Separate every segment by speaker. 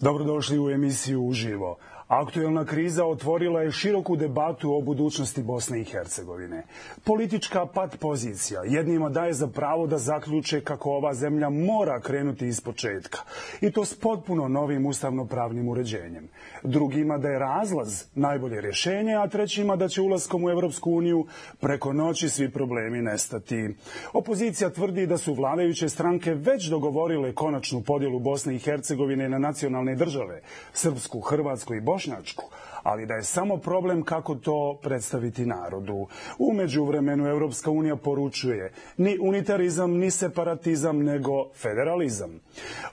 Speaker 1: Dobrodošli u emisiju Uživo. Aktuelna kriza otvorila je široku debatu o budućnosti Bosne i Hercegovine. Politička pat pozicija jednima daje za pravo da zaključe kako ova zemlja mora krenuti iz početka. I to s potpuno novim ustavno-pravnim uređenjem. Drugima da je razlaz najbolje rješenje, a trećima da će ulaskom u Evropsku uniju preko noći svi problemi nestati. Opozicija tvrdi da su vladajuće stranke već dogovorile konačnu podjelu Bosne i Hercegovine na nacionalne države, Srpsku, Hrvatsku i Bošnju, bošnjačku, ali da je samo problem kako to predstaviti narodu. Umeđu vremenu Evropska unija poručuje ni unitarizam, ni separatizam, nego federalizam.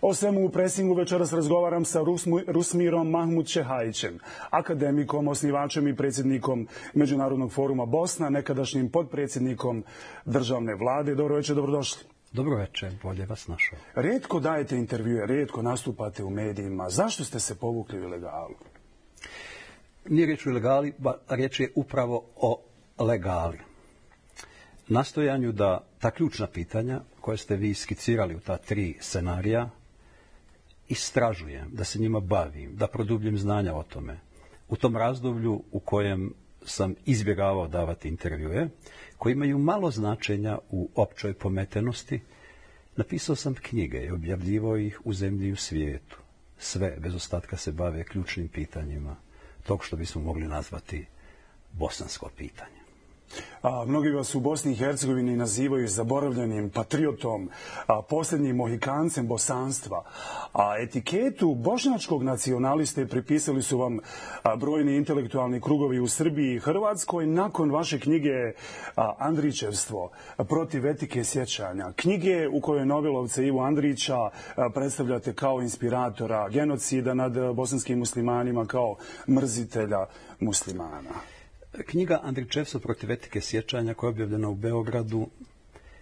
Speaker 1: O svemu u presingu večeras razgovaram sa Rusmirom Mahmud Čehajićem, akademikom, osnivačem i predsjednikom Međunarodnog foruma Bosna, nekadašnjim podpredsjednikom državne vlade. Dobro večer, dobrodošli.
Speaker 2: Dobro večer, bolje vas
Speaker 1: našao. Redko dajete intervjue, redko nastupate u medijima. Zašto ste se povukli u ilegalu?
Speaker 2: nije riječ o ilegali, ba, riječ je upravo o legali. Nastojanju da ta ključna pitanja koje ste vi skicirali u ta tri scenarija istražujem, da se njima bavim, da produbljem znanja o tome. U tom razdoblju u kojem sam izbjegavao davati intervjue, koji imaju malo značenja u općoj pometenosti, napisao sam knjige i objavljivo ih u zemlji i u svijetu. Sve, bez ostatka, se bave ključnim pitanjima – tog što bismo mogli nazvati bosansko pitanje.
Speaker 1: A, mnogi vas u Bosni i Hercegovini nazivaju zaboravljenim patriotom, a, posljednjim mohikancem bosanstva. A etiketu bošnjačkog nacionaliste pripisali su vam a, brojni intelektualni krugovi u Srbiji i Hrvatskoj nakon vaše knjige a, Andrićevstvo protiv etike sjećanja. Knjige u kojoj Novilovce Ivo Andrića a, predstavljate kao inspiratora genocida nad bosanskim muslimanima kao mrzitelja muslimana.
Speaker 2: Knjiga Andričevsa protiv etike sjećanja koja je objavljena u Beogradu.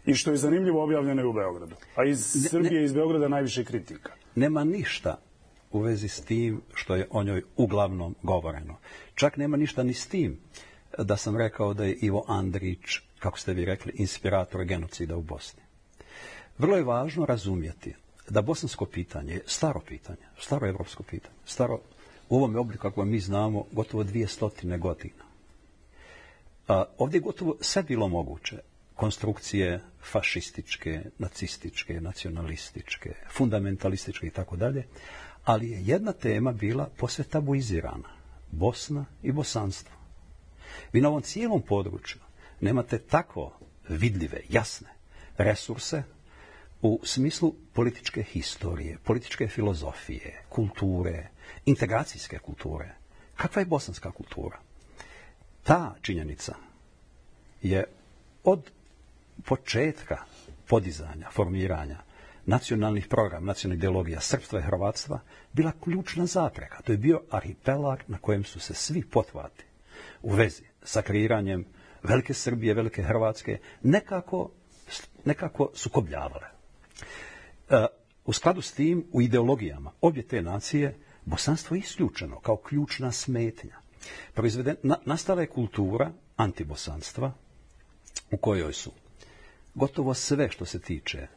Speaker 1: I što je zanimljivo, objavljena je u Beogradu. A iz ne, Srbije, ne, iz Beograda najviše kritika.
Speaker 2: Nema ništa u vezi s tim što je o njoj uglavnom govoreno. Čak nema ništa ni s tim da sam rekao da je Ivo Andrić, kako ste vi rekli, inspirator genocida u Bosni. Vrlo je važno razumjeti da bosansko pitanje je staro pitanje, staro evropsko pitanje, staro u ovom obliku kako mi znamo gotovo dvije stotine godina. A, ovdje je gotovo sve bilo moguće. Konstrukcije fašističke, nacističke, nacionalističke, fundamentalističke i tako dalje. Ali je jedna tema bila posve tabuizirana. Bosna i bosanstvo. Vi na ovom cijelom području nemate tako vidljive, jasne resurse u smislu političke historije, političke filozofije, kulture, integracijske kulture. Kakva je bosanska kultura? ta činjenica je od početka podizanja, formiranja nacionalnih program, nacionalnih ideologija srpstva i hrvatstva, bila ključna zapreka. To je bio arhipelag na kojem su se svi potvati u vezi sa kreiranjem Velike Srbije, Velike Hrvatske, nekako, nekako sukobljavale. E, u skladu s tim, u ideologijama obje te nacije, bosanstvo je isključeno kao ključna smetnja. Proizveden, na, nastala je kultura antibosanstva u kojoj su gotovo sve što se tiče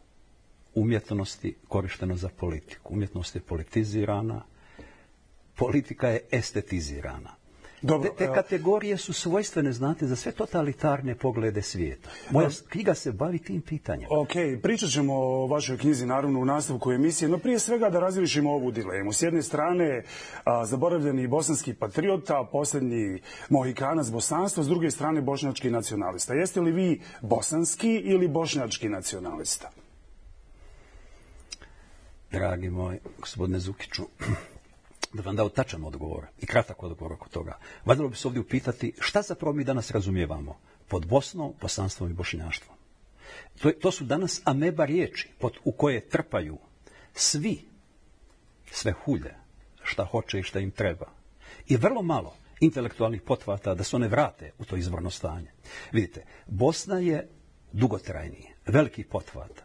Speaker 2: umjetnosti korišteno za politiku. Umjetnost je politizirana, politika je estetizirana. Dobro, te, te kategorije su svojstvene, znate, za sve totalitarne poglede svijeta. Moja no, knjiga se bavi tim pitanjem.
Speaker 1: Ok, pričat ćemo o vašoj knjizi, naravno, u nastavku emisije, no prije svega da razvišimo ovu dilemu. S jedne strane, a, zaboravljeni bosanski patriota, posljednji mohikanac bosanstva, s druge strane, bošnjački nacionalista. Jeste li vi bosanski ili bošnjački nacionalista?
Speaker 2: Dragi moj, gospodine Zukiću, da vam dao tačan odgovor i kratak odgovor oko toga. Vadilo bi se ovdje upitati šta zapravo mi danas razumijevamo pod Bosnom, poslanstvom i bošnjaštvom. To, to su danas ameba riječi pod, u koje trpaju svi, sve hulje, šta hoće i šta im treba. I vrlo malo intelektualnih potvata da se one vrate u to izvorno stanje. Vidite, Bosna je dugotrajni, veliki potvata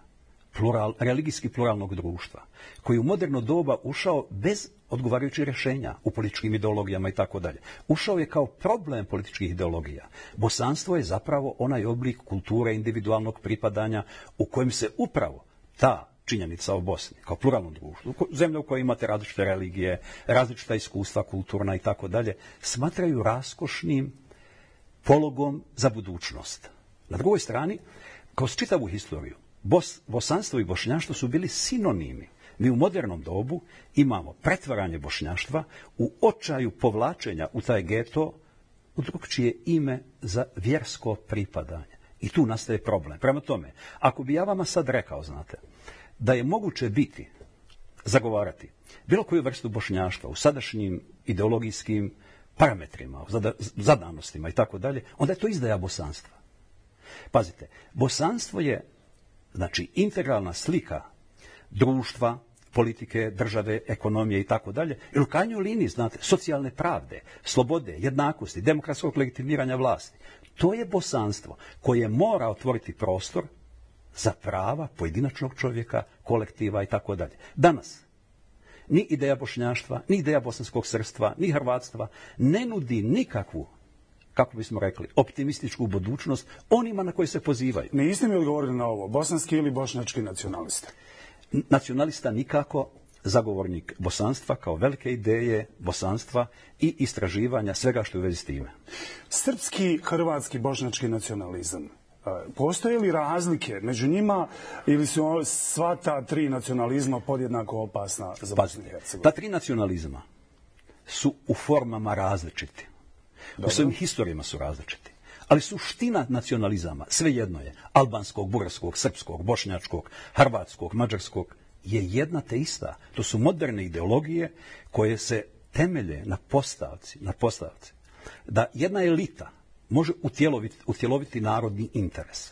Speaker 2: plural, religijski pluralnog društva, koji u moderno doba ušao bez odgovarajućih rješenja u političkim ideologijama i tako dalje. Ušao je kao problem političkih ideologija. Bosanstvo je zapravo onaj oblik kulture individualnog pripadanja u kojem se upravo ta činjenica o Bosni, kao pluralnom društvu, zemlja u kojoj imate različite religije, različita iskustva kulturna i tako dalje, smatraju raskošnim pologom za budućnost. Na drugoj strani, kroz čitavu historiju, Bos, bosanstvo i bošnjaštvo su bili sinonimi. Mi u modernom dobu imamo pretvaranje bošnjaštva u očaju povlačenja u taj geto u drug čije ime za vjersko pripadanje. I tu nastaje problem. Prema tome, ako bi ja vama sad rekao, znate, da je moguće biti, zagovarati bilo koju vrstu bošnjaštva u sadašnjim ideologijskim parametrima, zadanostima i tako dalje, onda je to izdaja bosanstva. Pazite, bosanstvo je Znači, integralna slika društva, politike, države, ekonomije i tako dalje, jer u krajnjoj liniji, znate, socijalne pravde, slobode, jednakosti, demokratskog legitimiranja vlasti, to je bosanstvo koje mora otvoriti prostor za prava pojedinačnog čovjeka, kolektiva i tako dalje. Danas, ni ideja bošnjaštva, ni ideja bosanskog srstva, ni hrvatstva ne nudi nikakvu kako bismo rekli, optimističku budućnost onima na koje se pozivaju.
Speaker 1: Ne istim je odgovorili na ovo, bosanski ili bošnački nacionalista?
Speaker 2: Nacionalista nikako, zagovornik bosanstva kao velike ideje bosanstva i istraživanja svega što je u vezi s time.
Speaker 1: Srpski, hrvatski, bošnački nacionalizam. E, postoje li razlike među njima ili su sva ta tri nacionalizma podjednako opasna za
Speaker 2: Bosnu
Speaker 1: i Hercegovinu?
Speaker 2: Ta tri nacionalizma su u formama različiti. Dobro. u svojim historijama su različiti. Ali suština nacionalizama, sve jedno je, albanskog, bugarskog, srpskog, bošnjačkog, hrvatskog, mađarskog, je jedna te ista. To su moderne ideologije koje se temelje na postavci, na postavci da jedna elita može utjeloviti, utjeloviti narodni interes.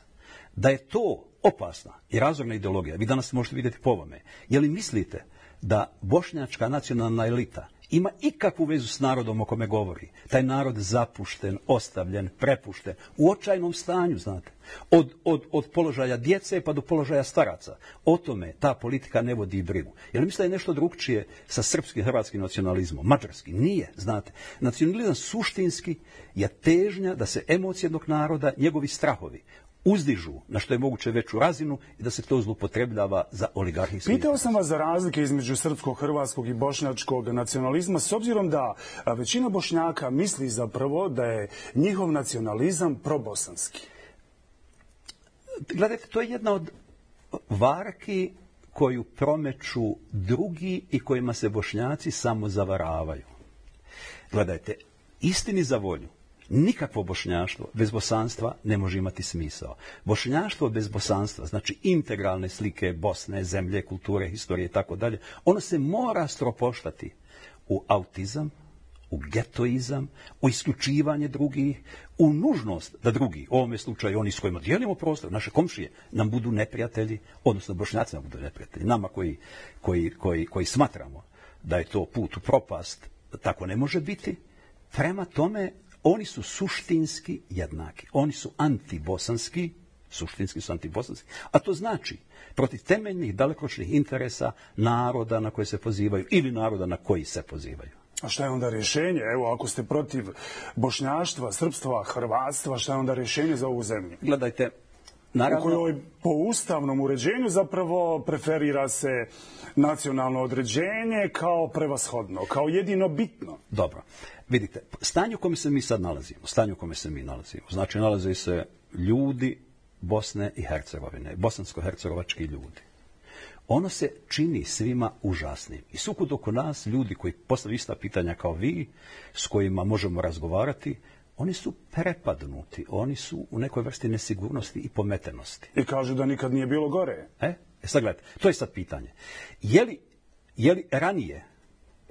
Speaker 2: Da je to opasna i razorna ideologija. Vi danas možete vidjeti po vome. Je li mislite da bošnjačka nacionalna elita ima ikakvu vezu s narodom o kome govori. Taj narod zapušten, ostavljen, prepušten, u očajnom stanju, znate. Od, od, od položaja djece pa do položaja staraca. O tome ta politika ne vodi brigu. Jer misle je nešto drugčije sa srpskim hrvatskim nacionalizmom, mađarskim. Nije, znate. Nacionalizam suštinski je težnja da se emocije jednog naroda, njegovi strahovi, uzdižu na što je moguće veću razinu i da se to zlupotrebljava za oligarhijski.
Speaker 1: Pitao sam vas za razlike između srpskog, hrvatskog i bošnjačkog nacionalizma s obzirom da većina bošnjaka misli zapravo da je njihov nacionalizam probosanski.
Speaker 2: Gledajte, to je jedna od varki koju promeču drugi i kojima se bošnjaci samo zavaravaju. Gledajte, istini za volju, Nikakvo bošnjaštvo bez bosanstva ne može imati smisao. Bošnjaštvo bez bosanstva, znači integralne slike Bosne, zemlje, kulture, historije i tako dalje, ono se mora stropoštati u autizam, u getoizam, u isključivanje drugih, u nužnost da drugi, u ovome slučaju oni s kojima dijelimo prostor, naše komšije, nam budu neprijatelji, odnosno bošnjaci nam budu neprijatelji, nama koji, koji, koji, koji smatramo da je to put u propast, tako ne može biti, prema tome oni su suštinski jednaki. Oni su antibosanski, suštinski su antibosanski, a to znači protiv temeljnih dalekočnih interesa naroda na koje se pozivaju ili naroda na koji se pozivaju.
Speaker 1: A šta je onda rješenje? Evo, ako ste protiv bošnjaštva, srpstva, hrvatstva, šta je onda rješenje za ovu zemlju?
Speaker 2: Gledajte, Naravno.
Speaker 1: Koji po ustavnom uređenju zapravo preferira se nacionalno određenje kao prevashodno, kao jedino bitno.
Speaker 2: Dobro. Vidite, stanje u kome se mi sad nalazimo, stanje u kome se mi nalazimo, znači nalaze se ljudi Bosne i Hercegovine, bosansko-hercegovački ljudi. Ono se čini svima užasnim. I sukud oko nas, ljudi koji postavljaju ista pitanja kao vi, s kojima možemo razgovarati, oni su prepadnuti, oni su u nekoj vrsti nesigurnosti i pometenosti.
Speaker 1: I kažu da nikad nije bilo gore.
Speaker 2: E, e sad gledajte, to je sad pitanje. Je li, je li ranije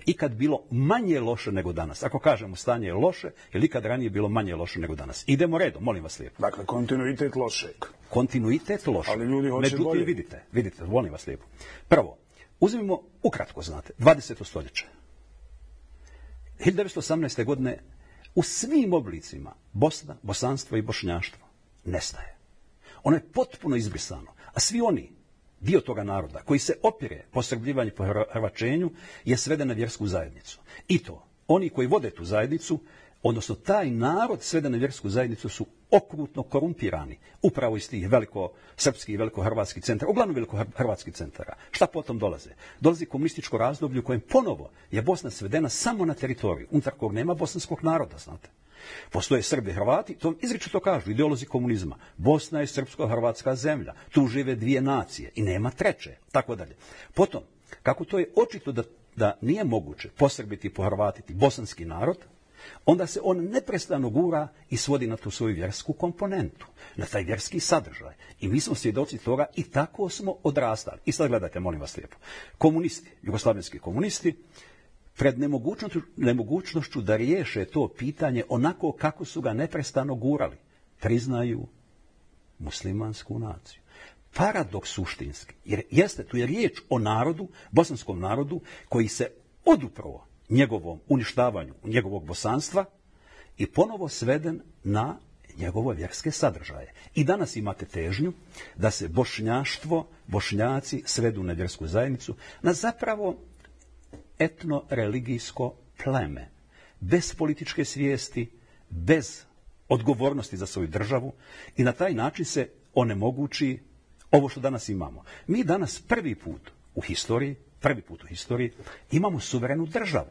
Speaker 2: ikad bilo manje loše nego danas? Ako kažemo stanje je loše, je li ikad ranije bilo manje loše nego danas? Idemo redom, molim vas lijepo.
Speaker 1: Dakle, kontinuitet lošeg.
Speaker 2: Kontinuitet loše.
Speaker 1: Ali ljudi hoće Međutim,
Speaker 2: bolje. vidite, vidite, molim vas lijepo. Prvo, uzmimo ukratko, znate, 20. stoljeće. 1918. godine u svim oblicima Bosna, bosanstvo i bošnjaštvo nestaje. Ono je potpuno izbrisano. A svi oni, dio toga naroda, koji se opire po srbljivanju, po hrvačenju, je sveden na vjersku zajednicu. I to, oni koji vode tu zajednicu, odnosno taj narod sveden na vjersku zajednicu su okrutno korumpirani. Upravo iz tih veliko srpski i veliko hrvatski centar, uglavnom veliko hrvatski centara. Šta potom dolaze? Dolazi komunističko razdoblje u kojem ponovo je Bosna svedena samo na teritoriju, unutar kog nema bosanskog naroda, znate. Postoje Srbi i Hrvati, to izriču to kažu, ideolozi komunizma. Bosna je srpsko-hrvatska zemlja, tu žive dvije nacije i nema treće, tako dalje. Potom, kako to je očito da da nije moguće posrbiti i pohrvatiti bosanski narod, onda se on neprestano gura i svodi na tu svoju vjersku komponentu, na taj vjerski sadržaj. I mi smo svjedoci toga i tako smo odrastali. I sad gledajte, molim vas lijepo. Komunisti, jugoslavenski komunisti, pred nemogućnošću, nemogućnošću da riješe to pitanje onako kako su ga neprestano gurali, priznaju muslimansku naciju. Paradoks suštinski, jer jeste, tu je riječ o narodu, bosanskom narodu, koji se odupravo njegovom uništavanju njegovog bosanstva i ponovo sveden na njegove vjerske sadržaje. I danas imate težnju da se bošnjaštvo, bošnjaci svedu na vjersku zajednicu, na zapravo etno-religijsko pleme, bez političke svijesti, bez odgovornosti za svoju državu i na taj način se onemogući ovo što danas imamo. Mi danas prvi put u historiji prvi put u historiji, imamo suverenu državu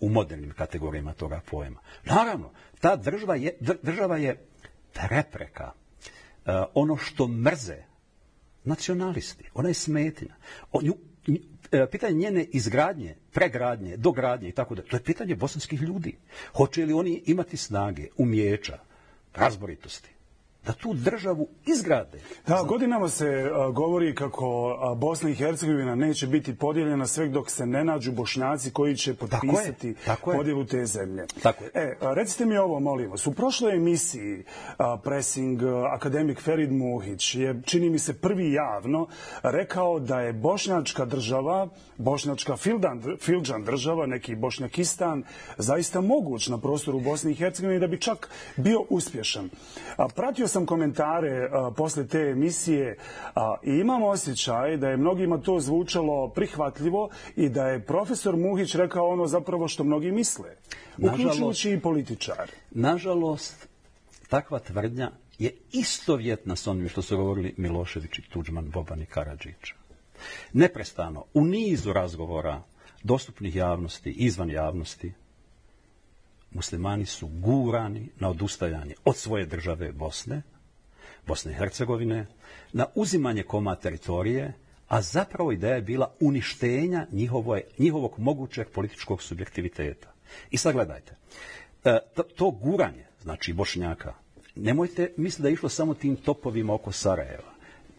Speaker 2: u modernim kategorijama toga pojma. Naravno, ta država je, država je prepreka uh, ono što mrze nacionalisti. Ona je smetina. On, nju, e, pitanje njene izgradnje, pregradnje, dogradnje i tako da, to je pitanje bosanskih ljudi. Hoće li oni imati snage, umjeća, razboritosti, da tu državu izgrade.
Speaker 1: Da, godinama se govori kako Bosna i Hercegovina neće biti podijeljena sve dok se ne nađu bošnjaci koji će potpisati podijelu te zemlje. Tako je. E, recite mi ovo, molim vas. U prošloj emisiji Pressing akademik Ferid Muhić je, čini mi se, prvi javno rekao da je bošnjačka država, bošnjačka filđan država, neki bošnjakistan, zaista moguć na prostoru Bosne i Hercegovine da bi čak bio uspješan. Pratio sam komentare posle te emisije i imam osjećaj da je mnogima to zvučalo prihvatljivo i da je profesor Muhić rekao ono zapravo što mnogi misle, uključujući i političari.
Speaker 2: Nažalost, takva tvrdnja je istovjetna s onim što su govorili Milošević i Tuđman, Boban i Karadžić. Neprestano, u nizu razgovora dostupnih javnosti, izvan javnosti, muslimani su gurani na odustajanje od svoje države Bosne, Bosne i Hercegovine, na uzimanje koma teritorije, a zapravo ideja je bila uništenja njihovoj, njihovog mogućeg političkog subjektiviteta. I sad gledajte, e, to, to guranje, znači Bošnjaka, nemojte misliti da je išlo samo tim topovima oko Sarajeva,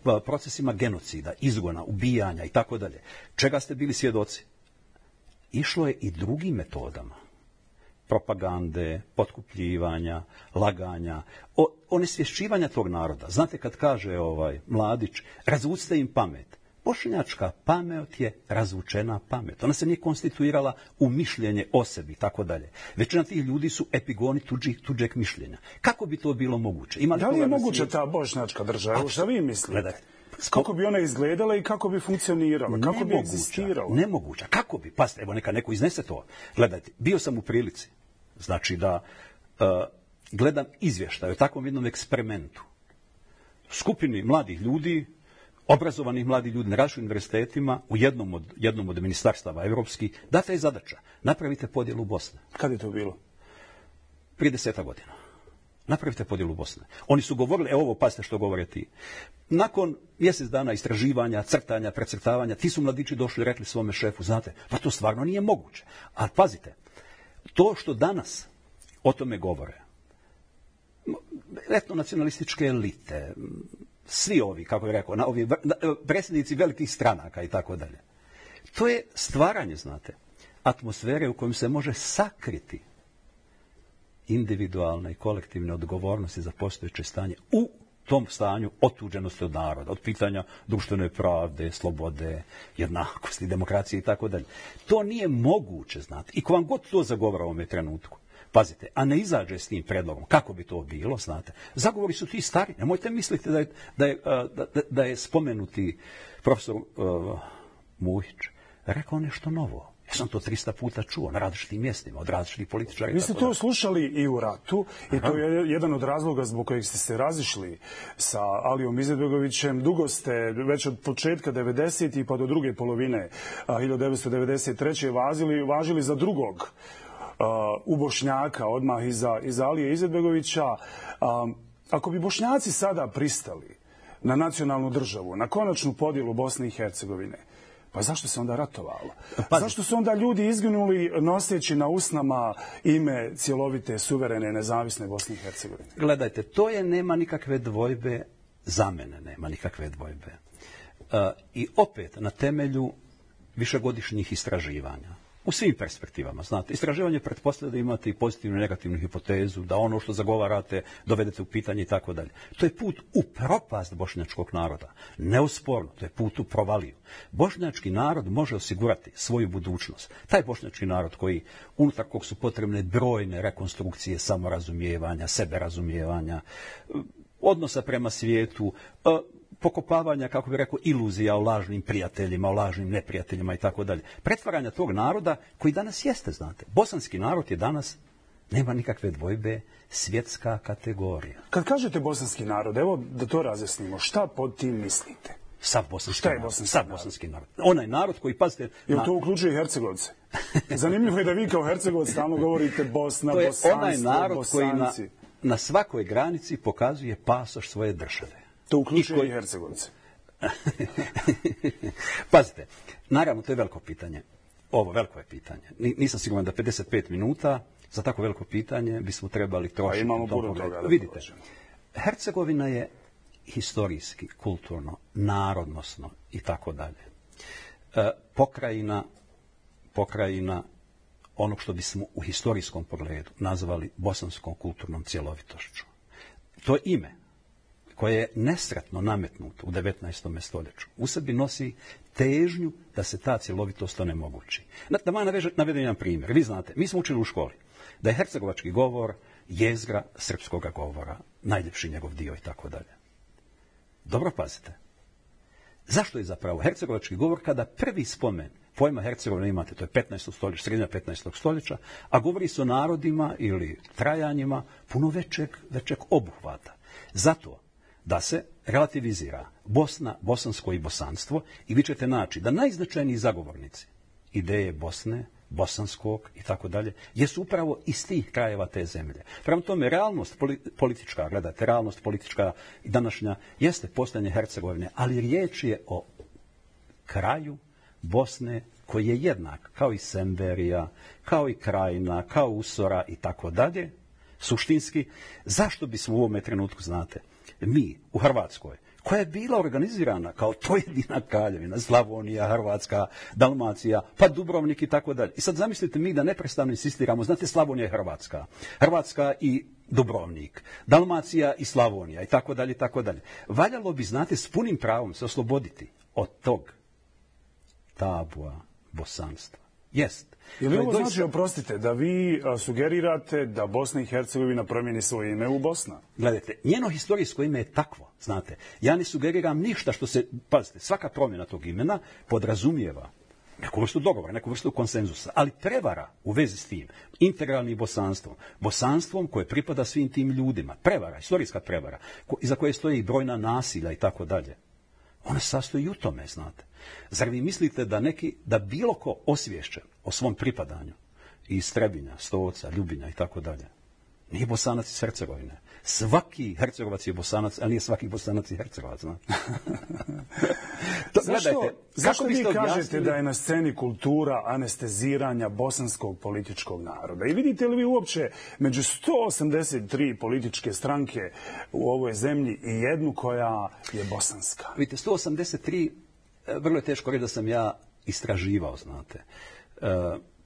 Speaker 2: pa, procesima genocida, izgona, ubijanja i tako dalje. Čega ste bili svjedoci? Išlo je i drugim metodama propagande, potkupljivanja, laganja, o, onesvješćivanja tog naroda. Znate kad kaže ovaj mladić, razvucite im pamet. Bošnjačka pamet je razvučena pamet. Ona se nije konstituirala u mišljenje o sebi, tako dalje. Većina tih ljudi su epigoni tuđih, tuđeg mišljenja. Kako bi to bilo moguće?
Speaker 1: Ima da li je moguće svijet? ta bošnjačka država? Pa, šta vi mislite? Gledajte. Kako bi ona izgledala i kako bi funkcionirala? Kako nemoguća, bi egzistirala?
Speaker 2: Nemoguća. Kako bi? Pa evo neka neko iznese to. Gledajte, bio sam u prilici Znači da e, gledam izvještaj o takvom jednom eksperimentu. Skupini mladih ljudi, obrazovanih mladih ljudi na različitim universitetima, u jednom od, jednom od ministarstava evropskih, data je zadača. Napravite podjelu Bosne.
Speaker 1: Kad je to bilo?
Speaker 2: Prije deseta godina. Napravite podjelu Bosne. Oni su govorili, evo ovo, pazite što govore ti. Nakon mjesec dana istraživanja, crtanja, precrtavanja, ti su mladići došli i rekli svome šefu, znate, pa to stvarno nije moguće. A pazite, To što danas o tome govore, etno nacionalističke elite, svi ovi, kako je rekao, na ovi predsjednici velikih stranaka i tako dalje, to je stvaranje, znate, atmosfere u kojem se može sakriti individualna i kolektivna odgovornosti za postojeće stanje u tom stanju otuđenosti od naroda, od pitanja društvene pravde, slobode, jednakosti, demokracije i tako dalje. To nije moguće znati. I ko vam god to zagovara u ovome trenutku, pazite, a ne izađe s tim predlogom, kako bi to bilo, znate, zagovori su ti stari, nemojte misliti da je, da je, da, da je spomenuti profesor uh, Mujić rekao nešto novo. Ja sam to 300 puta čuo na različitim mjestima, od različitih političara.
Speaker 1: Vi ste to da. slušali i u ratu, i Aha. to je jedan od razloga zbog kojeg ste se razišli sa Alijom Izetbegovićem. Dugo ste, već od početka 90. pa do druge polovine 1993. Važili, važili za drugog u Bošnjaka, odmah iza, iza Alije Izetbegovića. Ako bi Bošnjaci sada pristali na nacionalnu državu, na konačnu podjelu Bosne i Hercegovine, Pa zašto se onda ratovalo? Pa, zašto su onda ljudi izginuli noseći na usnama ime cjelovite, suverene, nezavisne Bosne i Hercegovine?
Speaker 2: Gledajte, to je nema nikakve dvojbe za mene, nema nikakve dvojbe. Uh, I opet, na temelju višegodišnjih istraživanja, u svim perspektivama. Znate, istraživanje pretpostavlja da imate i pozitivnu i negativnu hipotezu, da ono što zagovarate dovedete u pitanje i tako dalje. To je put u propast bošnjačkog naroda. Neusporno, to je put u provaliju. Bošnjački narod može osigurati svoju budućnost. Taj bošnjački narod koji, unutar kog su potrebne brojne rekonstrukcije samorazumijevanja, seberazumijevanja, odnosa prema svijetu, e, pokopavanja, kako bi rekao, iluzija o lažnim prijateljima, o lažnim neprijateljima i tako dalje. Pretvaranja tog naroda koji danas jeste, znate. Bosanski narod je danas, nema nikakve dvojbe, svjetska kategorija.
Speaker 1: Kad kažete bosanski narod, evo da to razjasnimo, šta pod tim mislite?
Speaker 2: Sav bosanski Šta je bosanski narod?
Speaker 1: Sav bosanski narod.
Speaker 2: Onaj narod koji,
Speaker 1: pazite... Jer to na... uključuje i Hercegovce. Zanimljivo je da vi kao Hercegovac stalno govorite Bosna, to je Bosanstvo,
Speaker 2: onaj narod
Speaker 1: Bosanci. koji
Speaker 2: na, na svakoj granici pokazuje pasoš svoje države.
Speaker 1: To uključuje i, koji... i Hercegovice.
Speaker 2: Pazite, naravno, to je veliko pitanje. Ovo, veliko je pitanje. Nisam siguran da 55 minuta za tako veliko pitanje bismo trebali pa trošiti. A imamo puno toga. Vidite, Hercegovina je historijski, kulturno, narodnosno i tako dalje. E, pokrajina, pokrajina onog što bismo u historijskom pogledu nazvali bosanskom kulturnom cjelovitošću. To ime, koje je nesretno nametnuto u 19. stoljeću, u sebi nosi težnju da se ta cjelovitost onemogući. Na, da vam navedem jedan primjer. Vi znate, mi smo učili u školi da je hercegovački govor jezgra srpskog govora, najljepši njegov dio i tako dalje. Dobro pazite. Zašto je zapravo hercegovački govor kada prvi spomen pojma Hercegovine imate, to je 15. stoljeć, srednja 15. stoljeća, a govori se o narodima ili trajanjima puno većeg, većeg obuhvata. Zato da se relativizira Bosna, bosansko i bosanstvo i vi ćete naći da najznačajniji zagovornici ideje Bosne, bosanskog i tako dalje, jesu upravo iz tih krajeva te zemlje. Prema tome, realnost politička, gledajte, realnost politička i današnja jeste postanje Hercegovine, ali riječ je o kraju Bosne koji je jednak kao i Senderija, kao i Krajina, kao Usora i tako dalje, suštinski. Zašto bismo u ovome trenutku, znate, mi u Hrvatskoj, koja je bila organizirana kao to jedina kaljevina, Slavonija, Hrvatska, Dalmacija, pa Dubrovnik i tako dalje. I sad zamislite mi da neprestavno insistiramo, znate, Slavonija je Hrvatska. Hrvatska i Dubrovnik, Dalmacija i Slavonija i tako dalje i tako dalje. Valjalo bi, znate, s punim pravom se osloboditi od tog tabua bosanstva. Jest.
Speaker 1: Je li ovo doista... znači, oprostite, da vi sugerirate da Bosna i Hercegovina promijeni svoje ime u Bosna?
Speaker 2: Gledajte, njeno historijsko ime je takvo, znate. Ja ne sugeriram ništa što se, pazite, svaka promjena tog imena podrazumijeva neku vrstu dogovora, neku vrstu konsenzusa, ali prevara u vezi s tim, integralnim bosanstvom, bosanstvom koje pripada svim tim ljudima, prevara, istorijska prevara, ko, iza koje stoje i brojna nasilja i tako dalje, ona sastoji u tome, znate. Zar vi mislite da neki, da bilo ko osvješće o svom pripadanju iz Trebinja, Stovca, Ljubinja i tako dalje, nije bosanac iz Hercegovine. Svaki Hercegovac je bosanac, ali nije svaki bosanac i Hercegovac. No?
Speaker 1: to, zašto, gledajte, zašto vi kažete objasnili? da je na sceni kultura anesteziranja bosanskog političkog naroda? I vidite li vi uopće među 183 političke stranke u ovoj zemlji i jednu koja je bosanska?
Speaker 2: Vidite,
Speaker 1: 183
Speaker 2: E, vrlo je teško reći da sam ja istraživao, znate, e,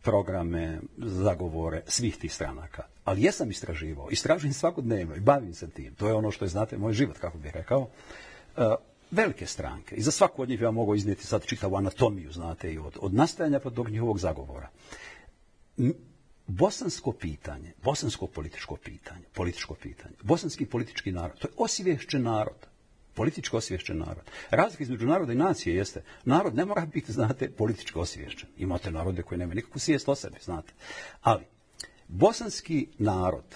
Speaker 2: programe, zagovore svih tih stranaka. Ali jesam istraživao, istražujem svakodnevno i bavim se tim. To je ono što je, znate, moj život, kako bih rekao. E, velike stranke, i za svaku od njih ja mogu iznijeti sad čitavu anatomiju, znate, i od, od nastajanja pa do njihovog zagovora. Bosansko pitanje, bosansko političko pitanje, političko pitanje, bosanski politički narod, to je osvješćen narod, politički osvješćen narod. Razlika između naroda i nacije jeste, narod ne mora biti, znate, politički osvješćen. Imate narode koje nema nikakvu svijest o sebi, znate. Ali, bosanski narod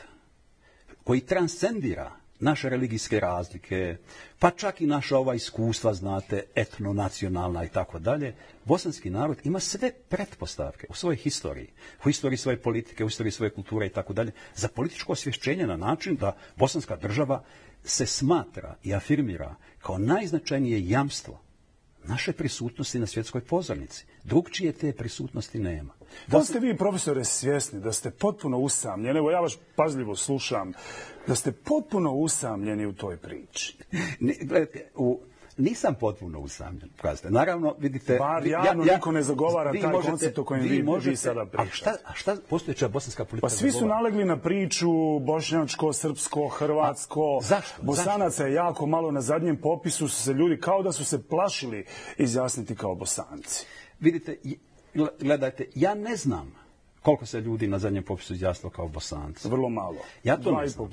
Speaker 2: koji transcendira naše religijske razlike, pa čak i naša ova iskustva, znate, etno-nacionalna i tako dalje, bosanski narod ima sve pretpostavke u svojoj historiji, u historiji svoje politike, u historiji svoje kulture i tako dalje, za političko osvješćenje na način da bosanska država se smatra i afirmira kao najznačajnije jamstvo naše prisutnosti na svjetskoj pozornici. Drugčije te prisutnosti nema.
Speaker 1: Da ste vi, profesore, svjesni da ste potpuno usamljeni, evo ja vas pazljivo slušam, da ste potpuno usamljeni u toj priči.
Speaker 2: Ne, gledajte, u nisam potpuno usamljen. Pokazite. Naravno, vidite...
Speaker 1: Bar ja, ja, ja, niko ne zagovara taj možete, koncept o kojem vi, vi, možete, vi sada pričate. A
Speaker 2: šta, a šta postojeća bosanska politika
Speaker 1: Pa svi su zagovara? nalegli na priču bošnjačko, srpsko, hrvatsko.
Speaker 2: A, zašto?
Speaker 1: Bosanaca zašto? je jako malo na zadnjem popisu su se ljudi kao da su se plašili izjasniti kao bosanci.
Speaker 2: Vidite, gledajte, ja ne znam koliko se ljudi na zadnjem popisu izjasnilo kao bosanci.
Speaker 1: Vrlo malo.
Speaker 2: Ja to 2, ne znam.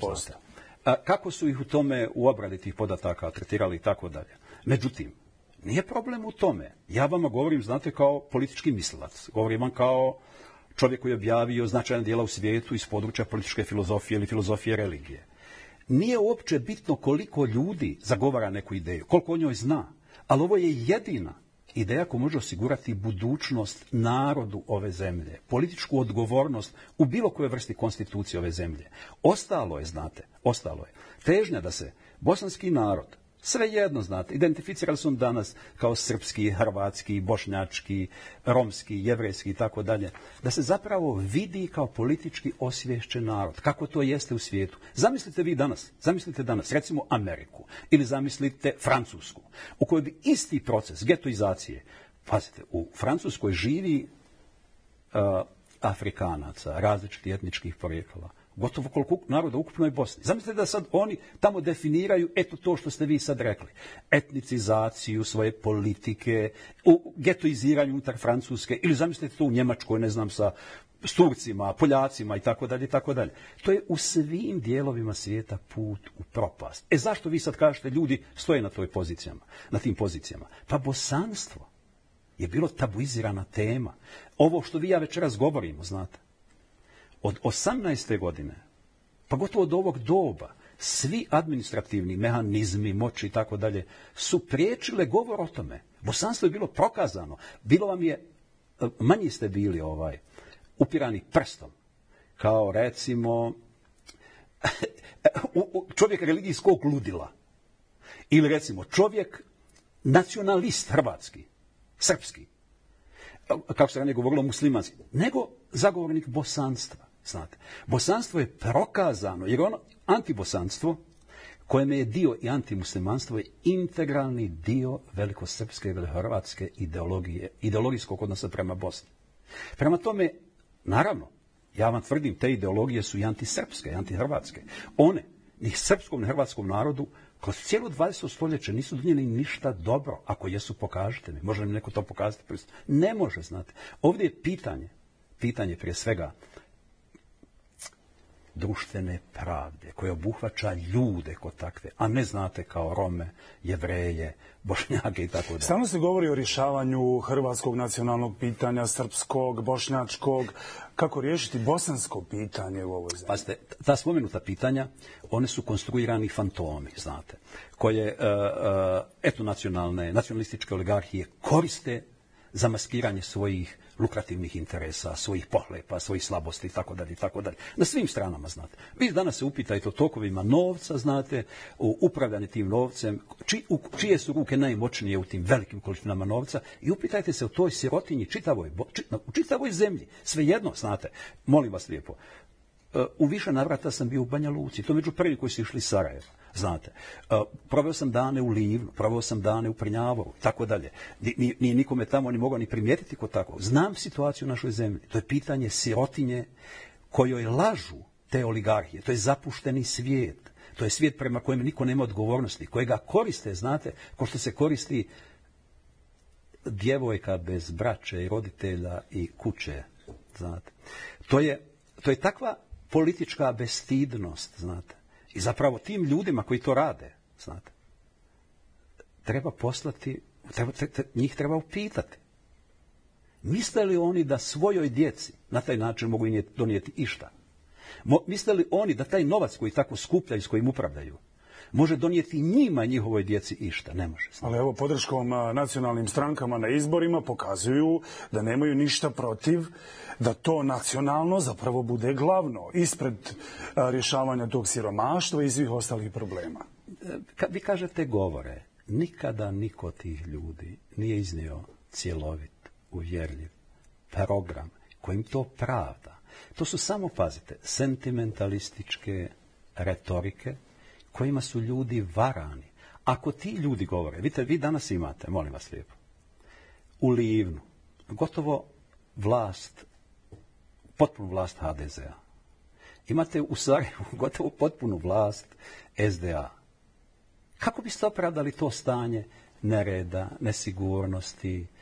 Speaker 2: Kako su ih u tome u obradi tih podataka tretirali i tako dalje? Međutim, nije problem u tome. Ja vama govorim, znate, kao politički mislilac. Govorim vam kao čovjek koji je objavio značajna dijela u svijetu iz područja političke filozofije ili filozofije religije. Nije uopće bitno koliko ljudi zagovara neku ideju, koliko o njoj zna, ali ovo je jedina ideja koja može osigurati budućnost narodu ove zemlje, političku odgovornost u bilo kojoj vrsti konstitucije ove zemlje. Ostalo je, znate, ostalo je. Težnja da se bosanski narod sve jedno, znate. Identificirali su on danas kao srpski, hrvatski, bošnjački, romski, jevrejski i tako dalje. Da se zapravo vidi kao politički osvješćen narod. Kako to jeste u svijetu? Zamislite vi danas, zamislite danas, recimo Ameriku ili zamislite Francusku, u kojoj bi isti proces getoizacije, pazite, u Francuskoj živi uh, Afrikanaca, različitih etničkih porijekala, gotovo koliko naroda u ukupnoj Bosni. Zamislite da sad oni tamo definiraju eto to što ste vi sad rekli. Etnicizaciju svoje politike, u getoiziranju unutar Francuske ili zamislite to u Njemačkoj, ne znam, sa s Turcima, Poljacima i tako dalje i tako dalje. To je u svim dijelovima svijeta put u propast. E zašto vi sad kažete ljudi stoje na tvojim pozicijama, na tim pozicijama? Pa bosanstvo je bilo tabuizirana tema. Ovo što vi ja večeras govorimo, znate, od 18. godine, pa gotovo od ovog doba, svi administrativni mehanizmi, moći i tako dalje, su priječile govor o tome. Bosanstvo je bilo prokazano. Bilo vam je, eh, manji ste bili ovaj, upirani prstom. Kao recimo, čovjek religijskog ludila. Ili recimo, čovjek nacionalist hrvatski, srpski. Kako se ranije govorilo, muslimanski. Nego zagovornik bosanstva. Znate. Bosanstvo je prokazano, jer ono antibosanstvo, koje je dio i antimuslimanstvo, je integralni dio velikosrpske i velihorvatske ideologije, ideologijskog odnosa prema Bosni. Prema tome, naravno, ja vam tvrdim, te ideologije su i antisrpske, i antihrvatske. One, ni srpskom, ni hrvatskom narodu, kroz cijelu 20. stoljeća nisu donijeli ništa dobro. Ako jesu, pokažite mi. Može li neko to pokazati? Ne može, znate. Ovdje je pitanje, pitanje prije svega, uh, društvene pravde, koje obuhvaća ljude kod takve, a ne znate kao Rome, Jevreje, Bošnjake i tako da.
Speaker 1: Stano se govori o rješavanju hrvatskog nacionalnog pitanja, srpskog, bošnjačkog. Kako riješiti bosansko pitanje u ovoj zemlji?
Speaker 2: Pazite, ta spomenuta pitanja, one su konstruirani fantomi, znate, koje uh, e, uh, e, eto nacionalne, nacionalističke oligarhije koriste za maskiranje svojih uh, lukrativnih interesa, svojih pohlepa, svojih slabosti i tako dalje i tako dalje. Na svim stranama znate. Vi danas se upitajte o tokovima novca, znate, o upravljanje tim novcem, či, u, čije su ruke najmoćnije u tim velikim količinama novca i upitajte se o toj sirotinji čitavoj, u čitavoj zemlji. Svejedno, znate, molim vas lijepo, e, u više navrata sam bio u Banja Luci, to među prvi koji su išli iz Sarajeva. Znate, e, proveo sam dane u Liv, proveo sam dane u Prnjavu, tako dalje. Nije nikome tamo ni mogao ni primijetiti ko tako. Znam situaciju u našoj zemlji. To je pitanje sirotinje kojoj lažu te oligarhije. To je zapušteni svijet. To je svijet prema kojem niko nema odgovornosti. Kojega koriste, znate, ko što se koristi djevojka bez braće i roditelja i kuće. Znate. To, je, to je takva politička bestidnost, znate. I zapravo tim ljudima koji to rade, znate, treba poslati, treba, te, te, njih treba upitati. Misle li oni da svojoj djeci na taj način mogu donijeti išta? Mo, misle li oni da taj novac koji tako skupljaju, s kojim upravljaju, može donijeti njima, njihovoj djeci, išta. Ne može.
Speaker 1: Ali evo, podrškom nacionalnim strankama na izborima pokazuju da nemaju ništa protiv da to nacionalno zapravo bude glavno ispred rješavanja tog siromaštva i svih ostalih problema.
Speaker 2: E, vi kažete govore. Nikada niko tih ljudi nije iznio cjelovit, uvjerljiv program kojim to pravda. To su samo, pazite, sentimentalističke retorike, kojima su ljudi varani. Ako ti ljudi govore, vidite, vi danas imate, molim vas lijepo, u Livnu, gotovo vlast, potpunu vlast HDZ-a. Imate u Sarajevu gotovo potpunu vlast SDA. Kako biste opravdali to stanje nereda, nesigurnosti, uh,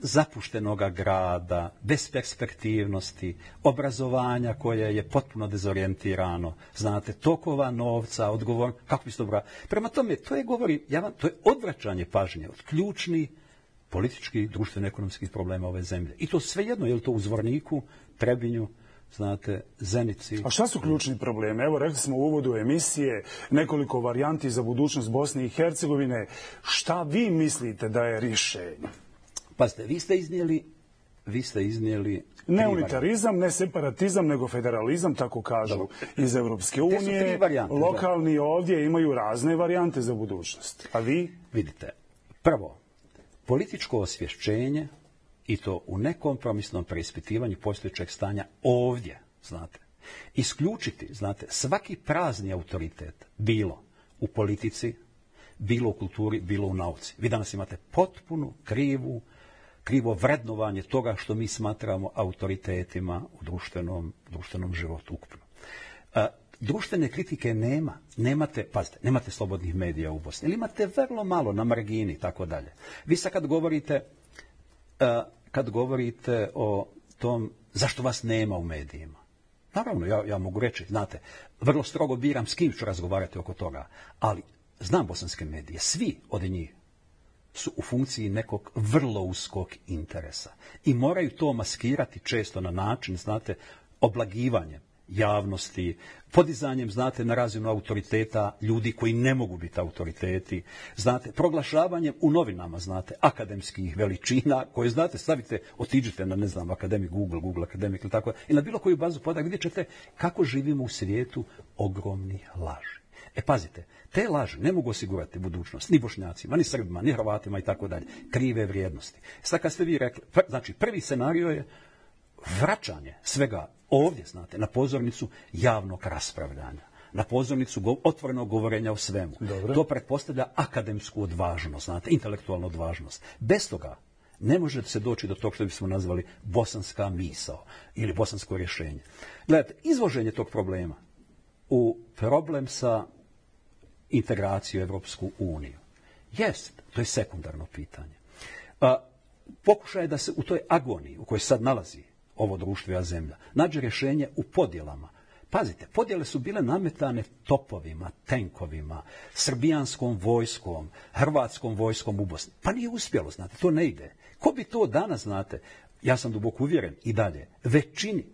Speaker 2: zapuštenoga grada, bez perspektivnosti, obrazovanja koje je potpuno dezorijentirano, znate, tokova novca, odgovor, kako biste obra... Prema tome, to je govori, ja vam, to je odvraćanje pažnje od ključni politički, društveno ekonomskih problema ove zemlje. I to sve jedno, je li to u Zvorniku, Trebinju, znate, Zenici.
Speaker 1: A šta su ključni problemi? Evo, rekli smo u uvodu emisije nekoliko varijanti za budućnost Bosne i Hercegovine. Šta vi mislite da je rješenje?
Speaker 2: Pazite, vi ste iznijeli vi ste iznijeli
Speaker 1: ne unitarizam, ne separatizam, nego federalizam, tako kažu, Dobro. iz Evropske unije. Te su tri
Speaker 2: varijante.
Speaker 1: Lokalni da. ovdje imaju razne
Speaker 2: varijante
Speaker 1: za budućnost. A vi?
Speaker 2: Vidite, prvo, političko osvješćenje i to u nekompromisnom preispitivanju postojećeg stanja ovdje, znate, isključiti, znate, svaki prazni autoritet bilo u politici, bilo u kulturi, bilo u nauci. Vi danas imate potpuno krivu, krivo vrednovanje toga što mi smatramo autoritetima u društvenom, društvenom životu ukupno. A, e, društvene kritike nema. Nemate, pazite, nemate slobodnih medija u Bosni. Ili imate vrlo malo na margini, tako dalje. Vi sad kad govorite, a, e, kad govorite o tom zašto vas nema u medijima, Naravno, ja, ja mogu reći, znate, vrlo strogo biram s kim ću razgovarati oko toga, ali znam bosanske medije, svi od njih su u funkciji nekog vrlo uskog interesa. I moraju to maskirati često na način, znate, oblagivanjem javnosti, podizanjem, znate, na razinu autoriteta ljudi koji ne mogu biti autoriteti, znate, proglašavanjem u novinama, znate, akademskih veličina koje, znate, stavite, otiđite na, ne znam, akademik Google, Google akademik ili tako, i na bilo koju bazu podak vidjet ćete kako živimo u svijetu ogromnih laži. E pazite, te laži ne mogu osigurati budućnost ni bošnjacima, ni srbima, ni hrvatima i tako dalje. Krive vrijednosti. Sada kad ste vi rekli, pr znači prvi scenario je vraćanje svega ovdje, znate, na pozornicu javnog raspravljanja na pozornicu go otvorenog govorenja o svemu.
Speaker 1: Dobre.
Speaker 2: To pretpostavlja akademsku odvažnost, znate, intelektualnu odvažnost. Bez toga ne može se doći do tog što bismo nazvali bosanska misao ili bosansko rješenje. Gledajte, izvoženje tog problema u problem sa integraciju u Evropsku uniju? Jest, to je sekundarno pitanje. A, pokušaj je da se u toj agoniji u kojoj sad nalazi ovo društvo i zemlja nađe rješenje u podjelama. Pazite, podjele su bile nametane topovima, tenkovima, srbijanskom vojskom, hrvatskom vojskom u Bosni. Pa nije uspjelo, znate, to ne ide. Ko bi to danas, znate, ja sam duboko uvjeren i dalje, većini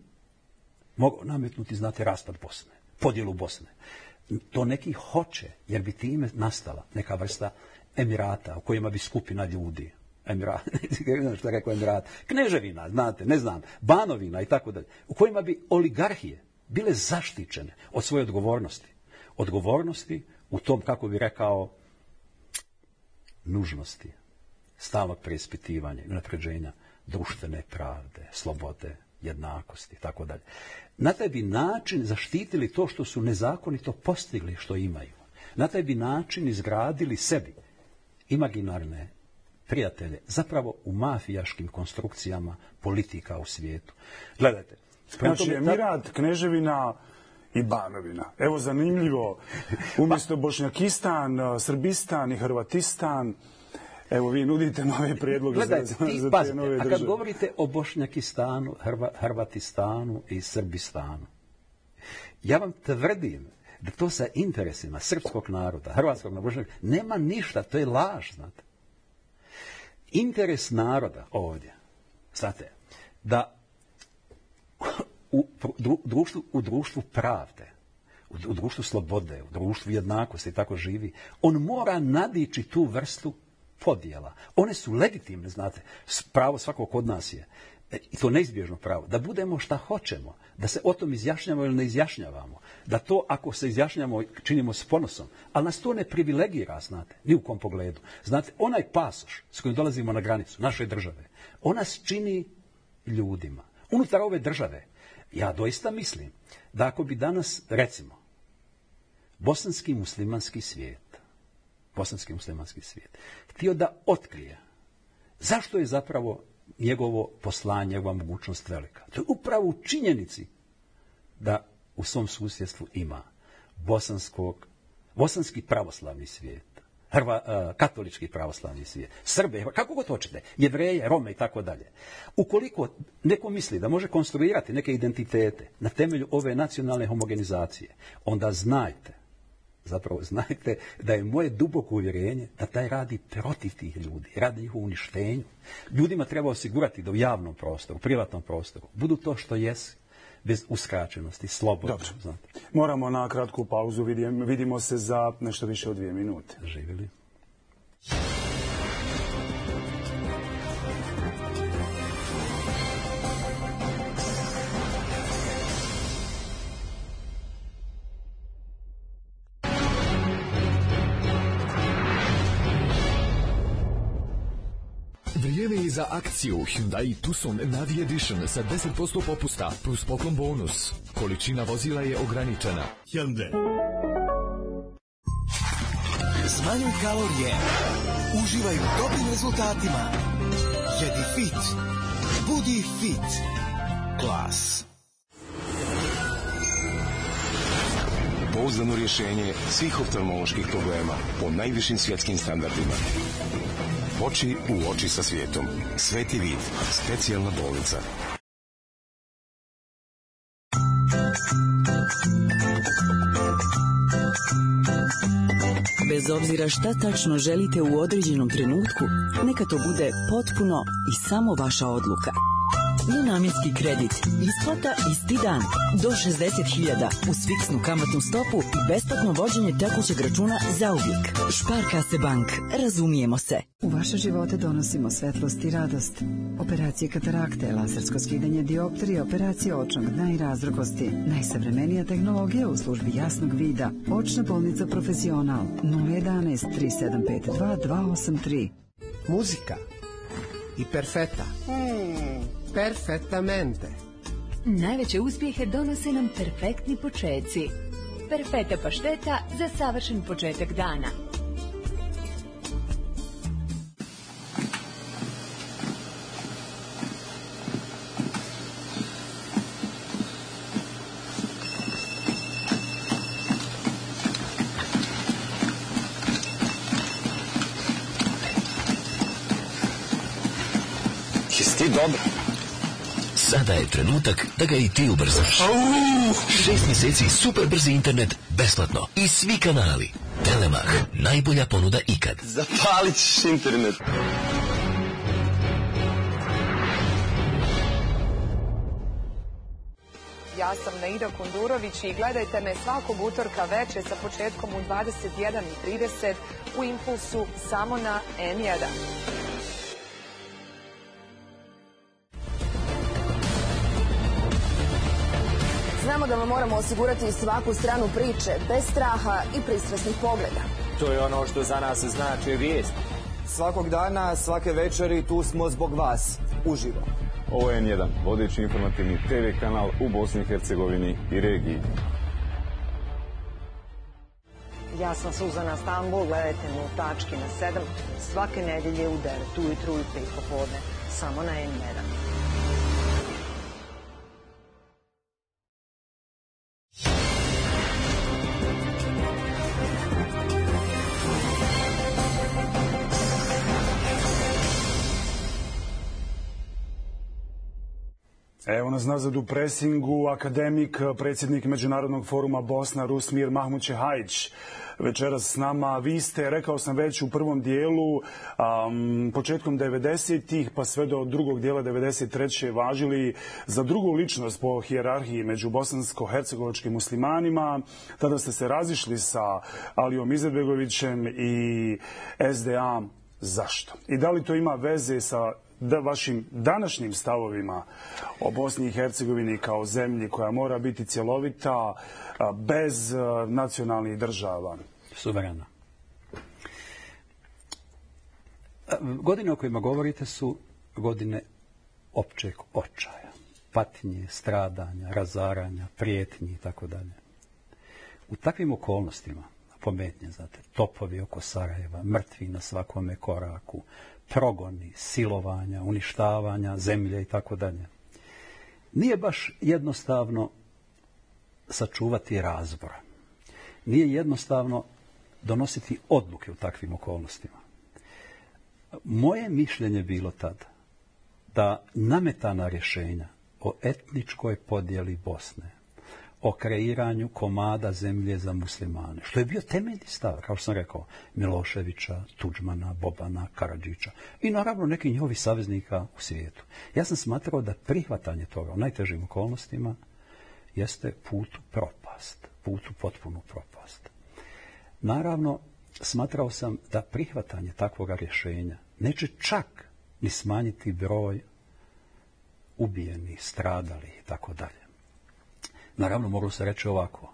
Speaker 2: mogu nametnuti, znate, raspad Bosne, podjelu Bosne. Uh, to neki hoće, jer bi time nastala neka vrsta emirata u kojima bi skupina ljudi. Emirata, ne znam šta kako emirata. Kneževina, znate, ne znam, banovina i tako dalje. U kojima bi oligarhije bile zaštićene od svoje odgovornosti. Odgovornosti u tom, kako bi rekao, nužnosti, stalnog preispitivanja i napređenja društvene pravde, slobode, jednakosti, tako dalje. Na taj bi način zaštitili to što su nezakonito postigli što imaju. Na taj bi način izgradili sebi imaginarne prijatelje, zapravo u mafijaškim konstrukcijama politika u svijetu. Gledajte.
Speaker 1: Znači je Mirad, Kneževina i Banovina. Evo zanimljivo, umjesto Bošnjakistan, Srbistan i Hrvatistan, Evo, vi nudite nove predloge
Speaker 2: Gledajte, za, za te pazite, nove države. A kad govorite o Bošnjakistanu, Hrva, Hrvatistanu i Srbistanu, ja vam tvrdim da to sa interesima srpskog naroda, hrvatskog naroda, nema ništa, to je laž, znate. Interes naroda ovdje, znate, da u, dru, društvu, u društvu pravde, u, u društvu slobode, u društvu jednakosti, tako živi, on mora nadići tu vrstu podjela. One su legitimne, znate, pravo svakog od nas je, e, i to neizbježno pravo, da budemo šta hoćemo, da se o tom izjašnjamo ili ne izjašnjavamo, da to ako se izjašnjamo činimo s ponosom, ali nas to ne privilegira, znate, ni u kom pogledu. Znate, onaj pasoš s kojim dolazimo na granicu naše države, on nas čini ljudima. Unutar ove države, ja doista mislim da ako bi danas, recimo, bosanski muslimanski svijet bosanski muslimanski svijet, htio da otkrije zašto je zapravo njegovo poslanje, njegova mogućnost velika. To je upravo u činjenici da u svom susjedstvu ima bosanskog, bosanski pravoslavni svijet, hrva, e, katolički pravoslavni svijet, Srbe, hrva, kako god hoćete, jevreje, Rome i tako dalje. Ukoliko neko misli da može konstruirati neke identitete na temelju ove nacionalne homogenizacije, onda znajte zapravo znajte da je moje duboko uvjerenje da taj radi protiv tih ljudi, radi ih u uništenju. Ljudima treba osigurati da u javnom prostoru, u privatnom prostoru, budu to što jesu bez uskraćenosti, slobodno. Dobro. Znate.
Speaker 1: Moramo na kratku pauzu, vidimo, vidimo se za nešto više od dvije minute.
Speaker 2: Živjeli. Živjeli. za akciju Hyundai Tucson Navi Edition sa 10% popusta plus poklon bonus. Količina vozila je ograničena. Hyundai. Smanjuj kalorije. Uživaj u dobrim rezultatima. Jedi fit. Budi fit. Glas. Pouzdano rješenje svih oftalmoloških problema po najvišim svjetskim standardima. Hyundai. Oči u oči sa svijetom. Sveti vid. Specijalna bolnica. Bez obzira šta tačno želite u određenom trenutku, neka to bude potpuno i samo vaša odluka nenamjenski kredit. Isplata isti dan. Do 60.000 uz fiksnu kamatnu stopu i
Speaker 3: besplatno vođenje tekućeg računa za uvijek. Šparka se bank. Razumijemo se. U vaše živote donosimo svetlost i radost. Operacije katarakte, lasersko skidanje dioptrije, operacije očnog dna i razrokosti. Najsavremenija tehnologija u službi jasnog vida. Očna bolnica Profesional. 011 3752 283. Muzika i perfeta. Mm. Perfettamente. Najveće uspjehe donose nam perfektni početci. Perfeta pašteta za savršen početak dana. Jesi ti dobro? Sada je trenutak da ga i ti ubrzaš. Šest mjeseci super brzi internet, besplatno. I svi kanali. Telemach, najbolja ponuda ikad. Zapalit ćeš internet. Ja sam Naida Kundurović i gledajte me svakog utorka veče sa početkom u 21.30 u Impulsu samo na N1. N1. Znamo da vam moramo osigurati svaku stranu priče bez straha i pristrasnih pogleda.
Speaker 4: To je ono što za nas znači vijest.
Speaker 5: Svakog dana, svake večeri tu smo zbog vas. Uživo.
Speaker 6: Ovo je N1, vodeći informativni TV kanal u Bosni i Hercegovini i regiji.
Speaker 7: Ja sam Suzana Stambul, gledajte mu tački na 7, svake nedelje u 9, ujutru i 5 popodne, samo na N1. N1.
Speaker 1: vas nazad u presingu, akademik, predsjednik Međunarodnog foruma Bosna, Rusmir Mahmud Čehajić. Večeras s nama vi ste, rekao sam već u prvom dijelu, um, početkom 90-ih pa sve do drugog dijela 93. važili za drugu ličnost po hijerarhiji među bosansko-hercegovačkim muslimanima. Tada ste se razišli sa Alijom Izetbegovićem i SDA. Zašto? I da li to ima veze sa da vašim današnjim stavovima o Bosni i Hercegovini kao zemlji koja mora biti cjelovita bez nacionalnih država?
Speaker 2: Suverena. Godine o kojima govorite su godine općeg očaja, patnje, stradanja, razaranja, prijetnje i tako dalje. U takvim okolnostima, pometnje, znate, topovi oko Sarajeva, mrtvi na svakome koraku, uh, progoni, silovanja, uništavanja zemlje i tako dalje. Nije baš jednostavno sačuvati razbora. Nije jednostavno donositi odluke u takvim okolnostima. Moje mišljenje bilo tada da nametana rješenja o etničkoj podjeli Bosne o kreiranju komada zemlje za muslimane, što je bio temeljni stav, kao što sam rekao, Miloševića, Tuđmana, Bobana, Karadžića i naravno neki njihovi saveznika u svijetu. Ja sam smatrao da prihvatanje toga u najtežim okolnostima jeste put u propast, put u potpunu propast. Naravno, smatrao sam da prihvatanje takvog rješenja neće čak ni smanjiti broj ubijenih, stradali i tako dalje Naravno, moglo se reći ovako.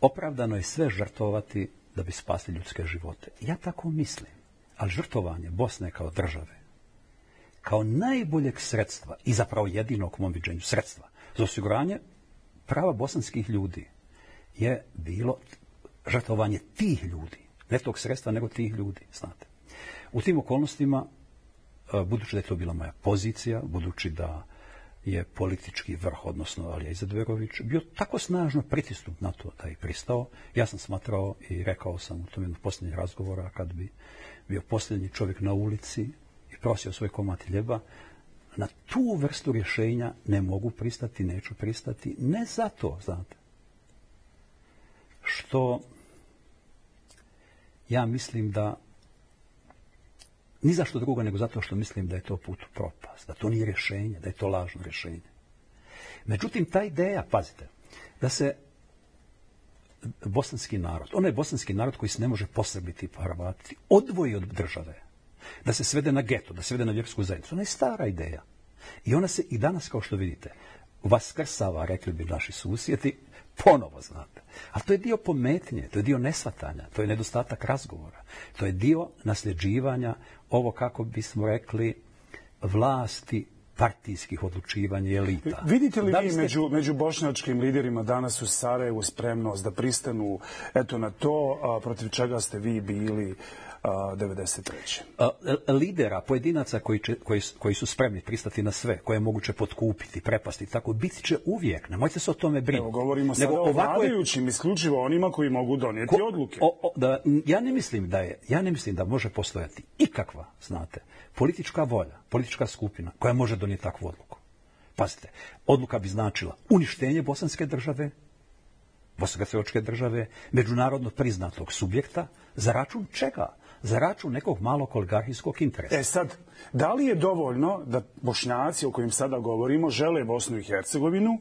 Speaker 2: Opravdano je sve žrtovati da bi spasli ljudske živote. Ja tako mislim. Ali žrtovanje Bosne kao države, kao najboljeg sredstva i zapravo jedinog mom viđenju sredstva za osiguranje prava bosanskih ljudi je bilo žrtovanje tih ljudi. Ne tog sredstva, nego tih ljudi, znate. U tim okolnostima, e, budući da je to bila moja pozicija, budući da uh, je politički vrh, odnosno Alija Izadverović, bio tako snažno pritisnut na to da je pristao. Ja sam smatrao i rekao sam u tom jednom posljednjih razgovora, kad bi bio posljednji čovjek na ulici i prosio svoj komad ljeba, na tu vrstu rješenja ne mogu pristati, neću pristati, ne zato, znate, što ja mislim da Ni zašto drugo, nego zato što mislim da je to put u propast, da to nije rješenje, da je to lažno rješenje. Međutim, ta ideja, pazite, da se bosanski narod, onaj bosanski narod koji se ne može posrbiti i pa pohrabatiti, odvoji od države, da se svede na geto, da se svede na vjersku zajednicu, ona je stara ideja. I ona se i danas, kao što vidite, vaskrsava, rekli bi naši susjeti, ponovo, znate. Ali to je dio pometnje, to je dio nesvatanja, to je nedostatak razgovora, to je dio nasljeđivanja, ovo kako bismo rekli, vlasti partijskih odlučivanja elita.
Speaker 1: Vidite li da vi ste... među, među bošnjačkim liderima danas u Sarajevu spremnost da pristanu eto, na to a, protiv čega ste vi bili uh,
Speaker 2: 93. Lidera, pojedinaca koji, će, koji, koji su spremni pristati na sve, koje je moguće potkupiti, prepasti, tako, biti će uvijek. Nemojte se o tome brinuti. Evo,
Speaker 1: govorimo Nego, sada o vladajućim, je... isključivo onima koji mogu donijeti ko, odluke. O, o,
Speaker 2: da, ja ne mislim da je, ja ne mislim da može postojati ikakva, znate, politička volja, politička skupina koja može donijeti takvu odluku. Pazite, odluka bi značila uništenje bosanske države, bosansko-hercegovačke države, međunarodno priznatog subjekta, za račun čega? za račun nekog malog oligarhijskog interesa.
Speaker 1: E sad, da li je dovoljno da bošnjaci o kojim sada govorimo žele Bosnu i Hercegovinu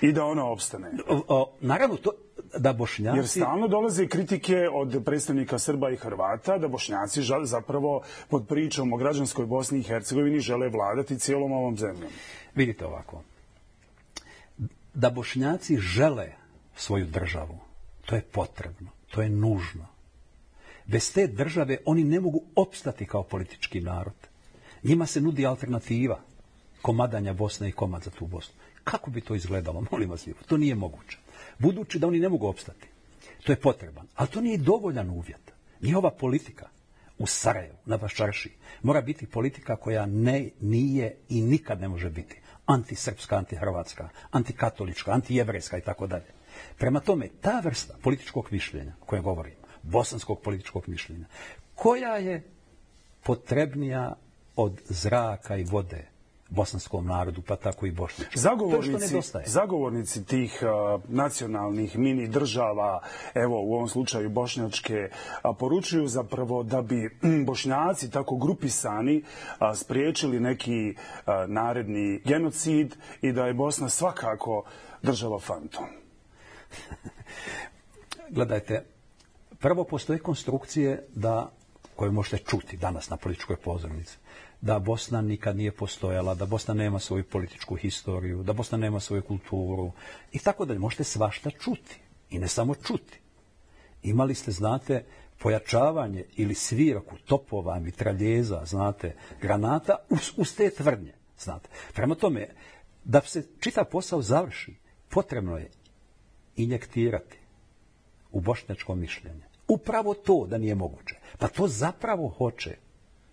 Speaker 1: i da ona obstane? O, o,
Speaker 2: naravno, to, da bošnjaci...
Speaker 1: Jer stalno dolaze kritike od predstavnika Srba i Hrvata da bošnjaci žal, zapravo pod pričom o građanskoj Bosni i Hercegovini žele vladati cijelom ovom zemljom.
Speaker 2: Vidite ovako. Da bošnjaci žele svoju državu, to je potrebno, to je nužno. Bez te države oni ne mogu opstati kao politički narod. Njima se nudi alternativa komadanja Bosne i komad za tu Bosnu. Kako bi to izgledalo, molim vas, ljubo? to nije moguće. Budući da oni ne mogu opstati, to je potreban. Ali to nije dovoljan uvjet. Njihova politika u Sarajevu, na Vaščarši, mora biti politika koja ne, nije i nikad ne može biti antisrpska, antihrvatska, antikatolička, antijevreska i tako dalje. Prema tome, ta vrsta političkog mišljenja koje govorim, bosanskog političkog mišljenja. Koja je potrebnija od zraka i vode bosanskom narodu, pa tako i bošnjačkom? Zagovornici,
Speaker 1: zagovornici tih a, nacionalnih mini država, evo u ovom slučaju bošnjačke, a, poručuju zapravo da bi bošnjaci tako grupisani a, spriječili neki a, naredni genocid i da je Bosna svakako država fantom.
Speaker 2: Gledajte, Prvo, postoje konstrukcije da, koje možete čuti danas na političkoj pozornici, da Bosna nikad nije postojala, da Bosna nema svoju političku historiju, da Bosna nema svoju kulturu i tako dalje. Možete svašta čuti i ne samo čuti. Imali ste, znate, pojačavanje ili sviraku topova, mitraljeza, znate, granata uz, uz te tvrdnje, znate. Prema tome, da se čita posao završi, potrebno je injektirati u bošnjačko mišljenje upravo to da nije moguće. Pa to zapravo hoće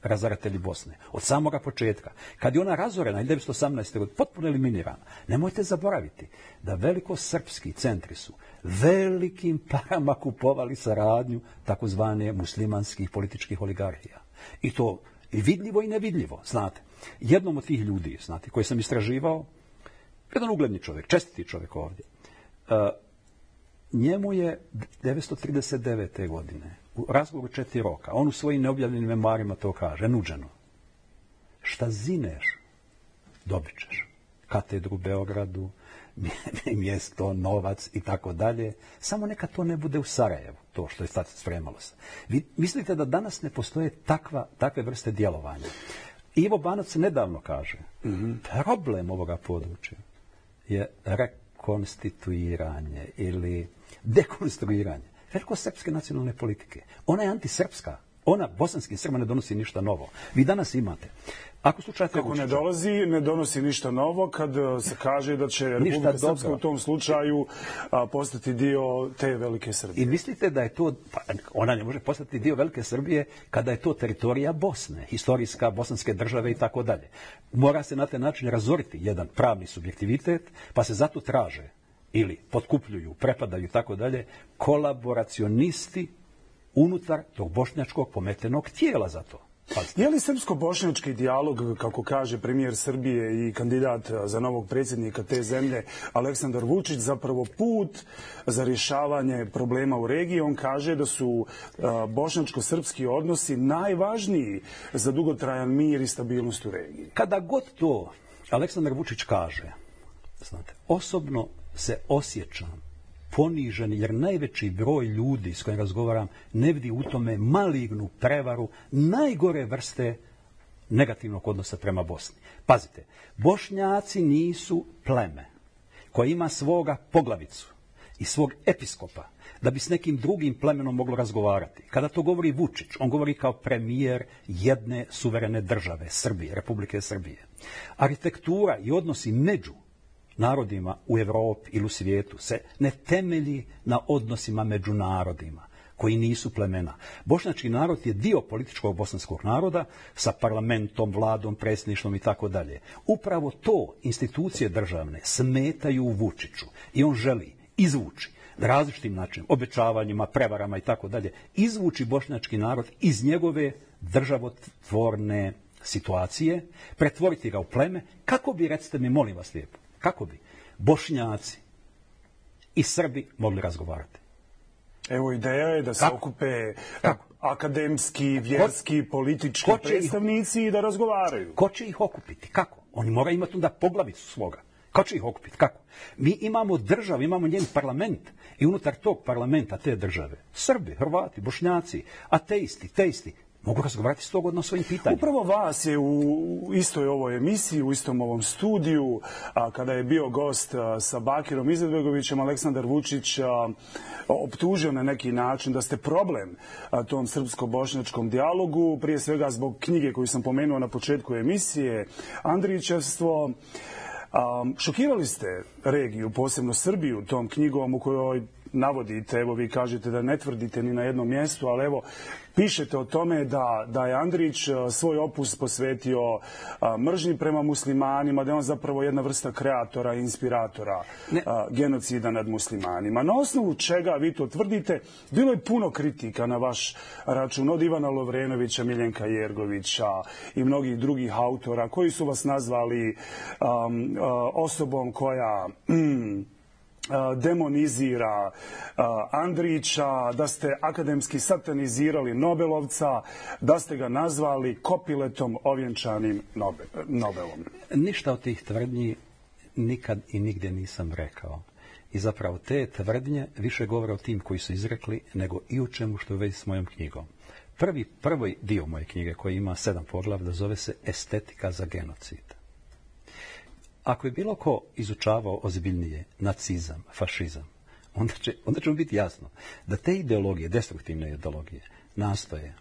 Speaker 2: razaratelji Bosne. Od samoga početka. Kad je ona razorena 1918. godine, potpuno eliminirana. Nemojte zaboraviti da veliko srpski centri su velikim parama kupovali saradnju takozvane muslimanskih političkih oligarhija. I to i vidljivo i nevidljivo, znate. Jednom od tih ljudi, znate, koje sam istraživao, jedan ugledni čovjek, čestiti čovjek ovdje, uh, njemu je 939. godine u razgovoru četiri roka, on u svojim neobjavljenim memoarima to kaže, nuđeno. Šta zineš, dobit ćeš. Katedru u Beogradu, mjesto, novac i tako dalje. Samo neka to ne bude u Sarajevu, to što je sad spremalo se. Vi mislite da danas ne postoje takva, takve vrste djelovanja? Ivo Banac nedavno kaže, mm -hmm. problem ovoga područja je rek konstituiranje ili dekonstruiranje velikosrpske nacionalne politike. Ona je antisrpska. Ona bosanskim srma ne donosi ništa novo. Vi danas imate uh, Ako slučaj Kako
Speaker 1: ne dolazi, ne donosi ništa novo kad e, se kaže da će
Speaker 2: Republika Srpska u
Speaker 1: tom slučaju postati dio te Velike Srbije.
Speaker 2: I mislite da je to, pa ona ne može postati dio Velike Srbije kada je to teritorija Bosne, historijska bosanske države i tako dalje. Mora se na taj način razoriti jedan pravni subjektivitet, pa se zato traže ili potkupljuju, prepadaju i tako dalje, kolaboracionisti unutar tog bošnjačkog pometenog tijela za to.
Speaker 1: Pa, je li srpsko-bošnjački dialog, kako kaže premijer Srbije i kandidat za novog predsjednika te zemlje, Aleksandar Vučić, zapravo put za rješavanje problema u regiji? On kaže da su e, bošnjačko-srpski odnosi najvažniji za dugotrajan mir i stabilnost u regiji.
Speaker 2: Kada god to Aleksandar Vučić kaže, znate, osobno se osjećam poniženi, jer najveći broj ljudi s kojim razgovaram ne vidi u tome malignu prevaru najgore vrste negativnog odnosa prema Bosni. Pazite, Bošnjaci nisu pleme koje ima svoga poglavicu i svog episkopa da bi s nekim drugim plemenom moglo razgovarati. Kada to govori Vučić, on govori kao premijer jedne suverene države, Srbije, Republike Srbije. Arhitektura i odnosi među narodima u Evropi ili u svijetu se ne temelji na odnosima među narodima koji nisu plemena. Bošnjački narod je dio političkog bosanskog naroda sa parlamentom, vladom, predsjedništvom i tako dalje. Upravo to institucije državne smetaju u Vučiću i on želi izvući različitim načinom, obećavanjima, prevarama i tako dalje, izvući bošnjački narod iz njegove državotvorne situacije, pretvoriti ga u pleme, kako bi, recite mi, molim vas lijepo, kako bi bošnjaci i srbi mogli razgovarati.
Speaker 1: Evo ideja je da se kako? okupe kako? akademski, vjerski, ko, politički ko predstavnici ih, i da razgovaraju.
Speaker 2: Ko će ih okupiti? Kako? Oni mora imati onda poglavicu svoga. Kako će ih okupiti? Kako? Mi imamo državu, imamo njen parlament i unutar tog parlamenta te države, Srbi, Hrvati, Bošnjaci, ateisti, teisti, Mogu razgovarati sto godina o svojim pitanjima.
Speaker 1: Upravo vas je u istoj ovoj emisiji, u istom ovom studiju, a, kada je bio gost a, sa Bakirom Izetbegovićem, Aleksandar Vučić a, optužio na neki način da ste problem a, tom srpsko-bošnjačkom dialogu, prije svega zbog knjige koju sam pomenuo na početku emisije, Andrićevstvo. A, šokirali ste regiju, posebno Srbiju, tom knjigom u kojoj navodite, evo vi kažete da ne tvrdite ni na jednom mjestu, ali evo pišete o tome da, da je Andrić e, svoj opus posvetio e, mržnji prema muslimanima, da je on zapravo jedna vrsta kreatora, inspiratora ne. A, e, genocida nad muslimanima. Na osnovu čega vi to tvrdite, bilo je puno kritika na vaš račun od Ivana Lovrenovića, Miljenka Jergovića i mnogih drugih autora koji su vas nazvali um, osobom koja... Um, demonizira Andrića, da ste akademski satanizirali Nobelovca, da ste ga nazvali kopiletom ovjenčanim Nobelom.
Speaker 2: Ništa od tih tvrdnji nikad i nigdje nisam rekao. I zapravo te tvrdnje više govore o tim koji su izrekli nego i u čemu što je s mojom knjigom. Prvi, prvoj dio moje knjige koji ima sedam poglav da zove se Estetika za genocid. Ako je bilo ko izučavao ozbiljnije nacizam, fašizam, onda će, onda će mu biti jasno da te ideologije, destruktivne ideologije, nastoje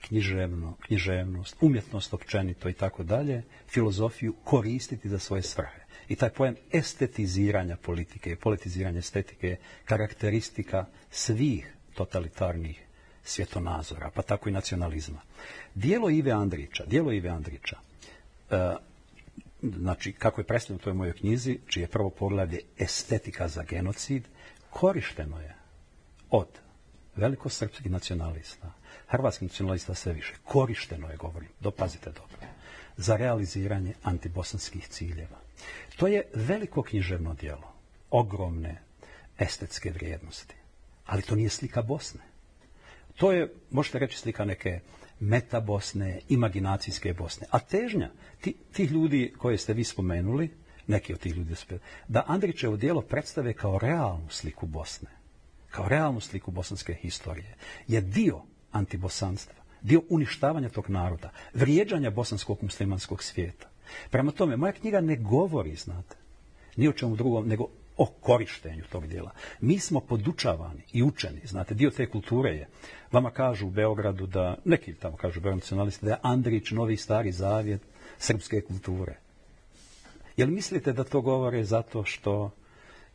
Speaker 2: književno, književnost, umjetnost općenito i tako dalje, filozofiju koristiti za svoje svrhe. I taj pojem estetiziranja politike, politiziranje estetike je karakteristika svih totalitarnih svjetonazora, pa tako i nacionalizma. Dijelo Ive Andrića, dijelo Ive Andrića, uh, znači kako je predstavljeno u toj mojoj knjizi, čije prvo pogled je estetika za genocid, korišteno je od velikosrpskih nacionalista, hrvatskih nacionalista sve više, korišteno je, govorim, dopazite dobro, za realiziranje antibosanskih ciljeva. To je veliko književno dijelo, ogromne estetske vrijednosti, ali to nije slika Bosne. To je, možete reći, slika neke uh, metabosne, imaginacijske Bosne. A težnja ti, tih ljudi koje ste vi spomenuli, neki od tih ljudi su da Andrićevo dijelo predstave kao realnu sliku Bosne, kao realnu sliku bosanske historije, je dio antibosanstva, dio uništavanja tog naroda, vrijeđanja bosanskog muslimanskog svijeta. Prema tome, moja knjiga ne govori, znate, ni o čemu drugom, nego o korištenju tog dijela. Mi smo podučavani i učeni, znate, dio te kulture je. Vama kažu u Beogradu da, neki tamo kažu beronacionalisti, da je Andrić novi stari zavjet srpske kulture. Jel mislite da to govore zato što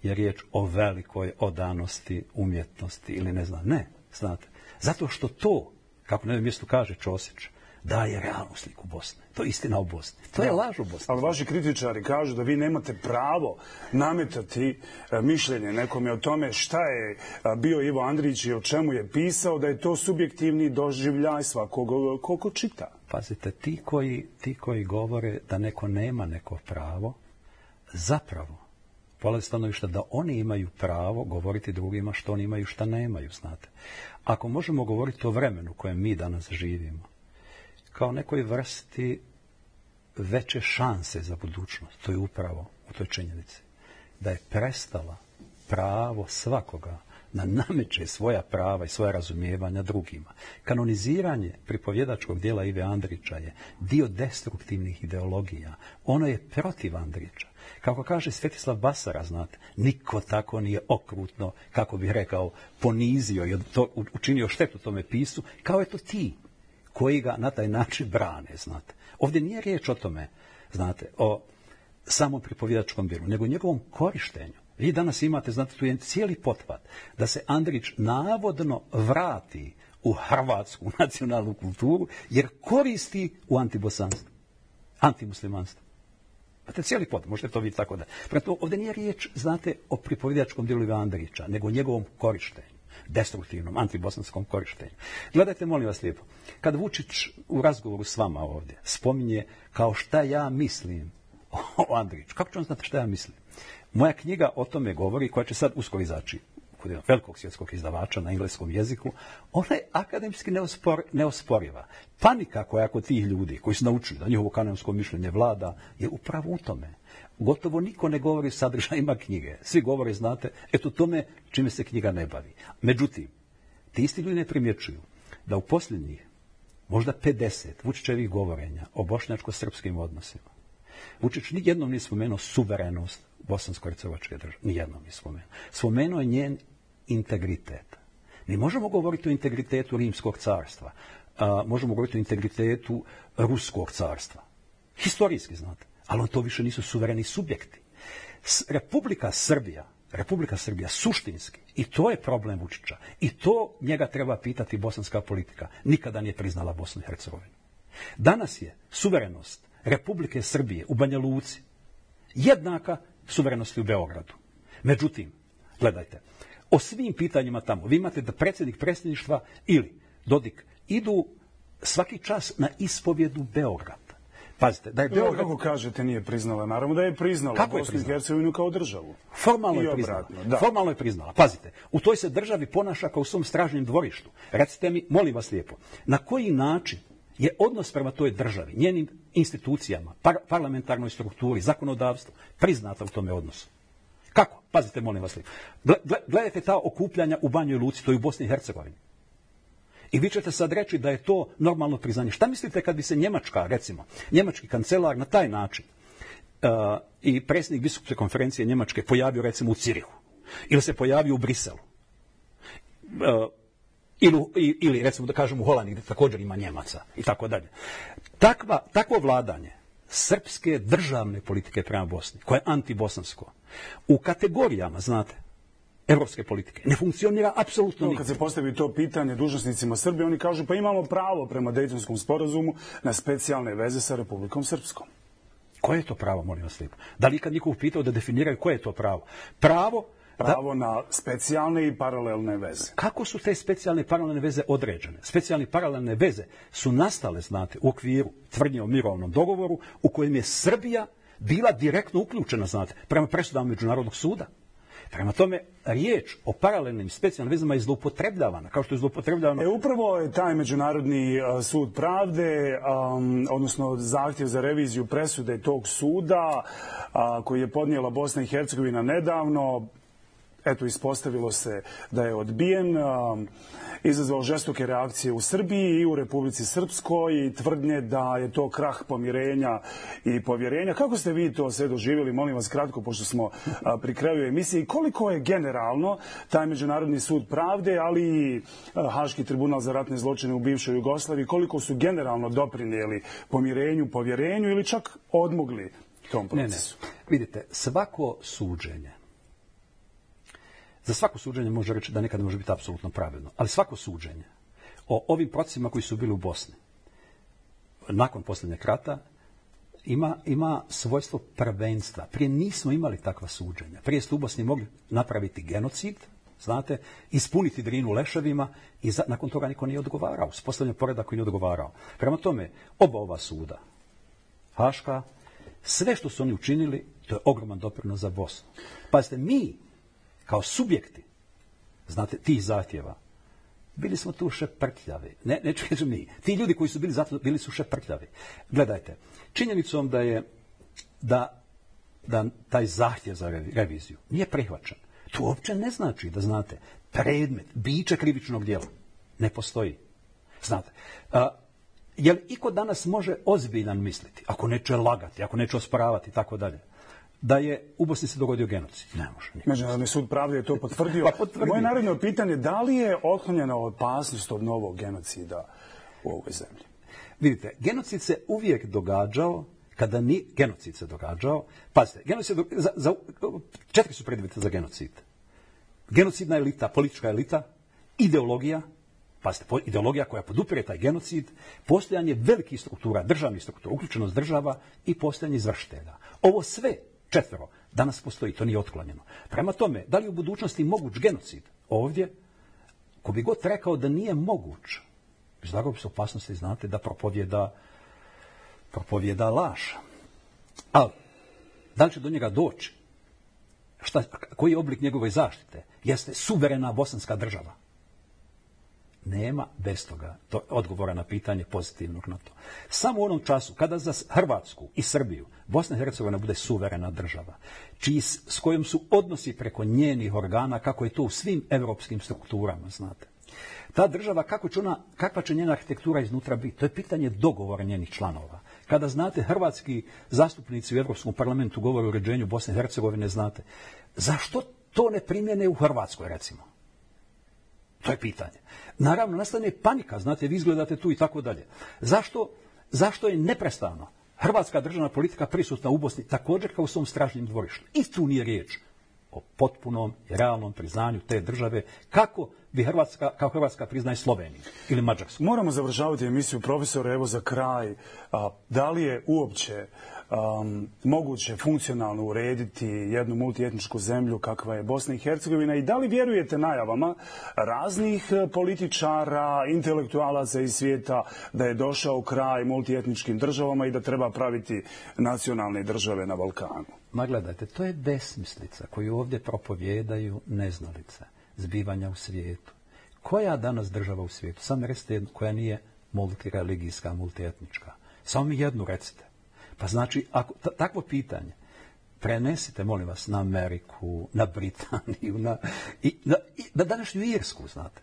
Speaker 2: je riječ o velikoj odanosti, umjetnosti ili ne znam, ne, znate. Zato što to, kako na jednom mjestu kaže Čosić, daje realnu sliku Bosne. To je istina o Bosni. To je laž u Bosni.
Speaker 1: Ali vaši kritičari kažu da vi nemate pravo nametati e, mišljenje nekome o tome šta je e, bio Ivo Andrić i o čemu je pisao, da je to subjektivni doživljaj svakog e, koliko čita.
Speaker 2: Pazite, ti koji, ti koji govore da neko nema neko pravo, zapravo, polazi stanovišta da oni imaju pravo govoriti drugima što oni imaju, šta nemaju, znate. Ako možemo govoriti o vremenu kojem mi danas živimo, kao nekoj vrsti veće šanse za budućnost. To je upravo u toj činjenici. Da je prestala pravo svakoga na nameće svoja prava i svoje razumijevanja drugima. Kanoniziranje pripovjedačkog dijela Ive Andrića je dio destruktivnih ideologija. Ono je protiv Andrića. Kako kaže Svetislav Basara, znate, niko tako nije okrutno, kako bih rekao, ponizio i učinio štetu tome pisu, kao je to ti koji ga na taj način brane, znate. Ovdje nije riječ o tome, znate, o samom pripovjedačkom biru, nego njegovom korištenju. Vi danas imate, znate, tu je cijeli potpad da se Andrić navodno vrati u hrvatsku nacionalnu kulturu, jer koristi u antibosanstvu, antimuslimanstvu. Znate, cijeli potpad, možete to vidjeti tako da. Prema to, ovdje nije riječ, znate, o pripovjedačkom dilu Andrića, nego njegovom korištenju destruktivnom, antibosanskom korištenju. Gledajte, molim vas lijepo, kad Vučić u razgovoru s vama ovdje spominje kao šta ja mislim o Andriću, kako će on znati šta ja mislim? Moja knjiga o tome govori, koja će sad uskoro izaći kod jednog velikog svjetskog izdavača na engleskom jeziku, ona je akademski neospor, neosporiva. Panika koja kod tih ljudi koji su naučili da njihovo kanonsko mišljenje vlada je upravo u tome gotovo niko ne govori sadržajima knjige. Svi govore, znate, eto tome čime se knjiga ne bavi. Međutim, ti isti ljudi ne primjećuju da u posljednjih možda 50 Vučićevih govorenja o bošnjačko-srpskim odnosima, Vučić nijednom nije spomenuo suverenost bosansko-hercegovačke države. Nijednom nije spomenuo. Spomenuo je njen integritet. Mi možemo govoriti o integritetu rimskog carstva. A, možemo govoriti o integritetu ruskog carstva. Historijski, znate ali on to više nisu suvereni subjekti. S Republika Srbija, Republika Srbija suštinski, i to je problem Vučića, i to njega treba pitati bosanska politika, nikada nije priznala Bosnu i Hercegovinu. Danas je suverenost Republike Srbije u Banja Luci jednaka suverenosti u Beogradu. Međutim, gledajte, o svim pitanjima tamo, vi imate da predsjednik predsjedništva ili Dodik idu svaki čas na ispovjedu Beograd.
Speaker 1: Pazite, da je Beograd... Kako kažete nije priznala? Naravno da je priznala kako Bosnu i Hercegovinu kao državu.
Speaker 2: Formalno je priznala. Formalno je priznala. Pazite, u toj se državi ponaša kao u svom stražnjem dvorištu. Recite mi, molim vas lijepo, na koji način je odnos prema toj državi, njenim institucijama, par parlamentarnoj strukturi, zakonodavstvu, priznata u tome odnosu? Kako? Pazite, molim vas lijepo. Gledajte ta okupljanja u Banjoj Luci, to je u Bosni i Hercegovini. I vi ćete sad reći da je to normalno priznanje. Šta mislite kad bi se Njemačka, recimo, njemački kancelar na taj način uh, i predsjednik Visokopte konferencije Njemačke pojavio, recimo, u Cirihu ili se pojavio u Briselu uh, e, ili, ili, recimo, da kažem, u Holandiji, gdje također ima Njemaca i tako dalje. Takva, takvo vladanje srpske državne politike prema Bosni, koje je antibosansko, u kategorijama, znate, evropske politike. Ne funkcionira apsolutno nikad.
Speaker 1: Kad se postavi to pitanje dužnostnicima Srbije, oni kažu pa imamo pravo prema Dejtonskom sporazumu na specijalne veze sa Republikom Srpskom.
Speaker 2: Koje je to pravo, molim vas lijepo? Da li ikad nikog pitao da definiraju koje je to pravo?
Speaker 1: Pravo Pravo da... na specijalne i paralelne veze.
Speaker 2: Kako su te specijalne i paralelne veze određene? Specijalne i paralelne veze su nastale, znate, u okviru tvrdnje o mirovnom dogovoru u kojem je Srbija bila direktno uključena, znate, prema presudama Međunarodnog suda. Prema tome, riječ o paralelnim specijalnim vezama je zlopotrebdavana, kao što je zlopotrebdavana... E,
Speaker 1: upravo je taj Međunarodni e, sud pravde, um, odnosno zahtjev za reviziju presude tog suda, uh, koji je podnijela Bosna i Hercegovina nedavno, eto, ispostavilo se da je odbijen... Um, izazvao žestoke reakcije u Srbiji i u Republici Srpskoj i tvrdnje da je to krah pomirenja i povjerenja. Kako ste vi to sve doživjeli, molim vas kratko, pošto smo pri kraju emisije, i koliko je generalno taj Međunarodni sud pravde, ali i Haški tribunal za ratne zločine u bivšoj Jugoslaviji, koliko su generalno doprinijeli pomirenju, povjerenju ili čak odmogli tom procesu?
Speaker 2: Ne, ne. Vidite, svako suđenje za svako suđenje može reći da nekada može biti apsolutno pravilno, ali svako suđenje o ovim procesima koji su bili u Bosni nakon posljednje krata ima, ima svojstvo prvenstva. Prije nismo imali takva suđenja. Prije ste u Bosni mogli napraviti genocid, znate, ispuniti drinu leševima i za, nakon toga niko nije odgovarao. S poredak poreda koji nije odgovarao. Prema tome, oba ova suda, Haška, sve što su oni učinili, to je ogroman doprinos za Bosnu. Pazite, mi kao subjekti znate, tih zahtjeva, bili smo tu šeprtljavi. Ne, ne čekajte mi. Ti ljudi koji su bili zato, bili su šeprtljavi. Gledajte, činjenicom da je da, da taj zahtjev za reviziju nije prihvaćen. To uopće ne znači da znate predmet, biće krivičnog djela. Ne postoji. Znate, a, jel iko danas može ozbiljan misliti, ako neće lagati, ako neće osporavati i tako dalje da je u Bosni se dogodio genocid.
Speaker 1: Ne može. Međunarodni sud pravde je to potvrdio. pa potvrdio. Moje naredno pitanje da li je otklonjena opasnost od novog genocida u ovoj zemlji?
Speaker 2: Vidite, genocid se uvijek događao kada ni genocid se događao. Pazite, genocid do... za, za, četiri su predvite za genocid. Genocidna elita, politička elita, ideologija, pazite, ideologija koja podupire taj genocid, postojanje velikih struktura, državnih struktura, uključenost država i postojanje izvrštelja. Ovo sve četvero. Danas postoji, to nije otklonjeno. Prema tome, da li u budućnosti moguć genocid ovdje, ko bi god rekao da nije moguć, izlagao bi se opasnosti, znate, da propovjeda, propovjeda laž. Ali, da li će do njega doći? Šta, koji je oblik njegove zaštite? Jeste suverena bosanska država. Nema bez toga to odgovora na pitanje pozitivnog na to. Samo u onom času, kada za Hrvatsku i Srbiju, Bosna i Hercegovina bude suverena država, čiji, s kojom su odnosi preko njenih organa, kako je to u svim evropskim strukturama, znate. Ta država, kako će ona, kakva će njena arhitektura iznutra biti? To je pitanje dogovora njenih članova. Kada znate hrvatski zastupnici u Evropskom parlamentu govore o uređenju Bosne i Hercegovine, znate, zašto to ne primjene u Hrvatskoj, recimo? To je pitanje. Naravno, nastane panika, znate, vi izgledate tu i tako dalje. Zašto, zašto je neprestano hrvatska državna politika prisutna u Bosni također kao u svom stražnjem dvorištu? I tu nije riječ o potpunom i realnom priznanju te države kako bi Hrvatska, kao Hrvatska priznaje Sloveniju ili Mađarsku.
Speaker 1: Moramo završavati emisiju, profesor, evo za kraj. A, da li je uopće um, moguće funkcionalno urediti jednu multietničku zemlju kakva je Bosna i Hercegovina i da li vjerujete najavama raznih e, političara, intelektualaca iz svijeta da je došao kraj multietničkim državama i da treba praviti nacionalne države na Balkanu?
Speaker 2: Ma gledajte, to je besmislica koju ovdje propovjedaju neznalica zbivanja u svijetu. Koja danas država u svijetu? Samo recite jednu koja nije multireligijska, multietnička. Samo mi jednu recite. Pa znači, ako takvo pitanje prenesite, molim vas, na Ameriku, na Britaniju, na, i, na, i, na današnju Irsku, znate.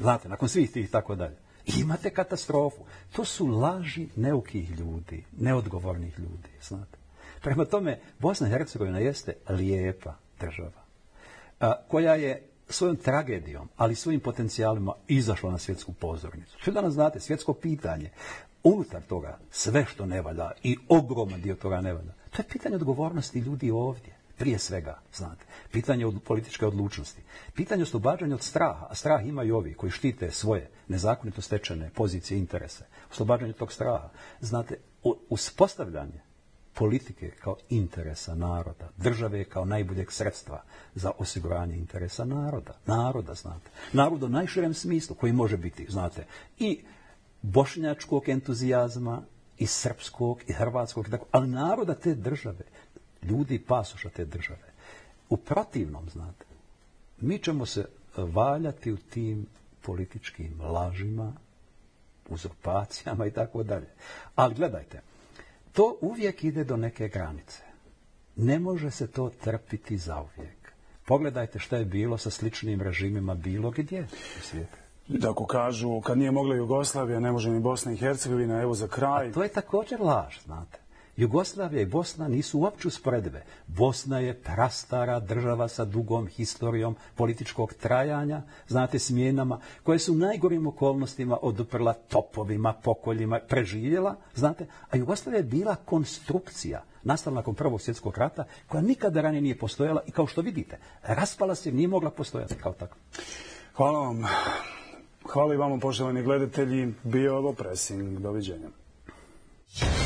Speaker 2: Znate, nakon svih tih i tako dalje. Imate katastrofu. To su laži neukih ljudi, neodgovornih ljudi, znate. Prema tome, Bosna i Hercegovina jeste lijepa država, a, koja je svojom tragedijom, ali svojim potencijalima izašla na svjetsku pozornicu. Što danas znate, svjetsko pitanje, unutar toga sve što ne valja i ogroman dio toga ne valja, to je pitanje odgovornosti ljudi ovdje. Prije svega, znate, pitanje od političke odlučnosti, pitanje oslobađanja od straha, a strah imaju ovi koji štite svoje nezakonito stečene pozicije i interese, oslobađanje tog straha, znate, uspostavljanje politike kao interesa naroda, države kao najboljeg sredstva za osiguranje interesa naroda. Naroda, znate. Narod u najširem smislu koji može biti, znate, i bošnjačkog entuzijazma, i srpskog, i hrvatskog, ali naroda te države, ljudi pasuša te države. U protivnom, znate, mi ćemo se valjati u tim političkim lažima, uzurpacijama i tako dalje. Ali gledajte, to uvijek ide do neke granice. Ne može se to trpiti za uvijek. Pogledajte što je bilo sa sličnim režimima bilo gdje u svijetu.
Speaker 1: Da ako kažu kad nije mogla Jugoslavija, ne može ni Bosna i Hercegovina, evo za kraj.
Speaker 2: A to je također laž, znate. Jugoslavija i Bosna nisu uopće usporedive. Bosna je prastara država sa dugom historijom političkog trajanja, znate, smjenama, koje su najgorim okolnostima oduprla topovima, pokoljima, preživjela, znate, a Jugoslavija je bila konstrukcija nastala nakon Prvog svjetskog rata, koja nikada ranije nije postojala i kao što vidite, raspala se nije mogla postojati kao tako.
Speaker 1: Hvala vam. Hvala i vama, poštovani gledatelji. Bio ovo pressing. Doviđenja. Thank you.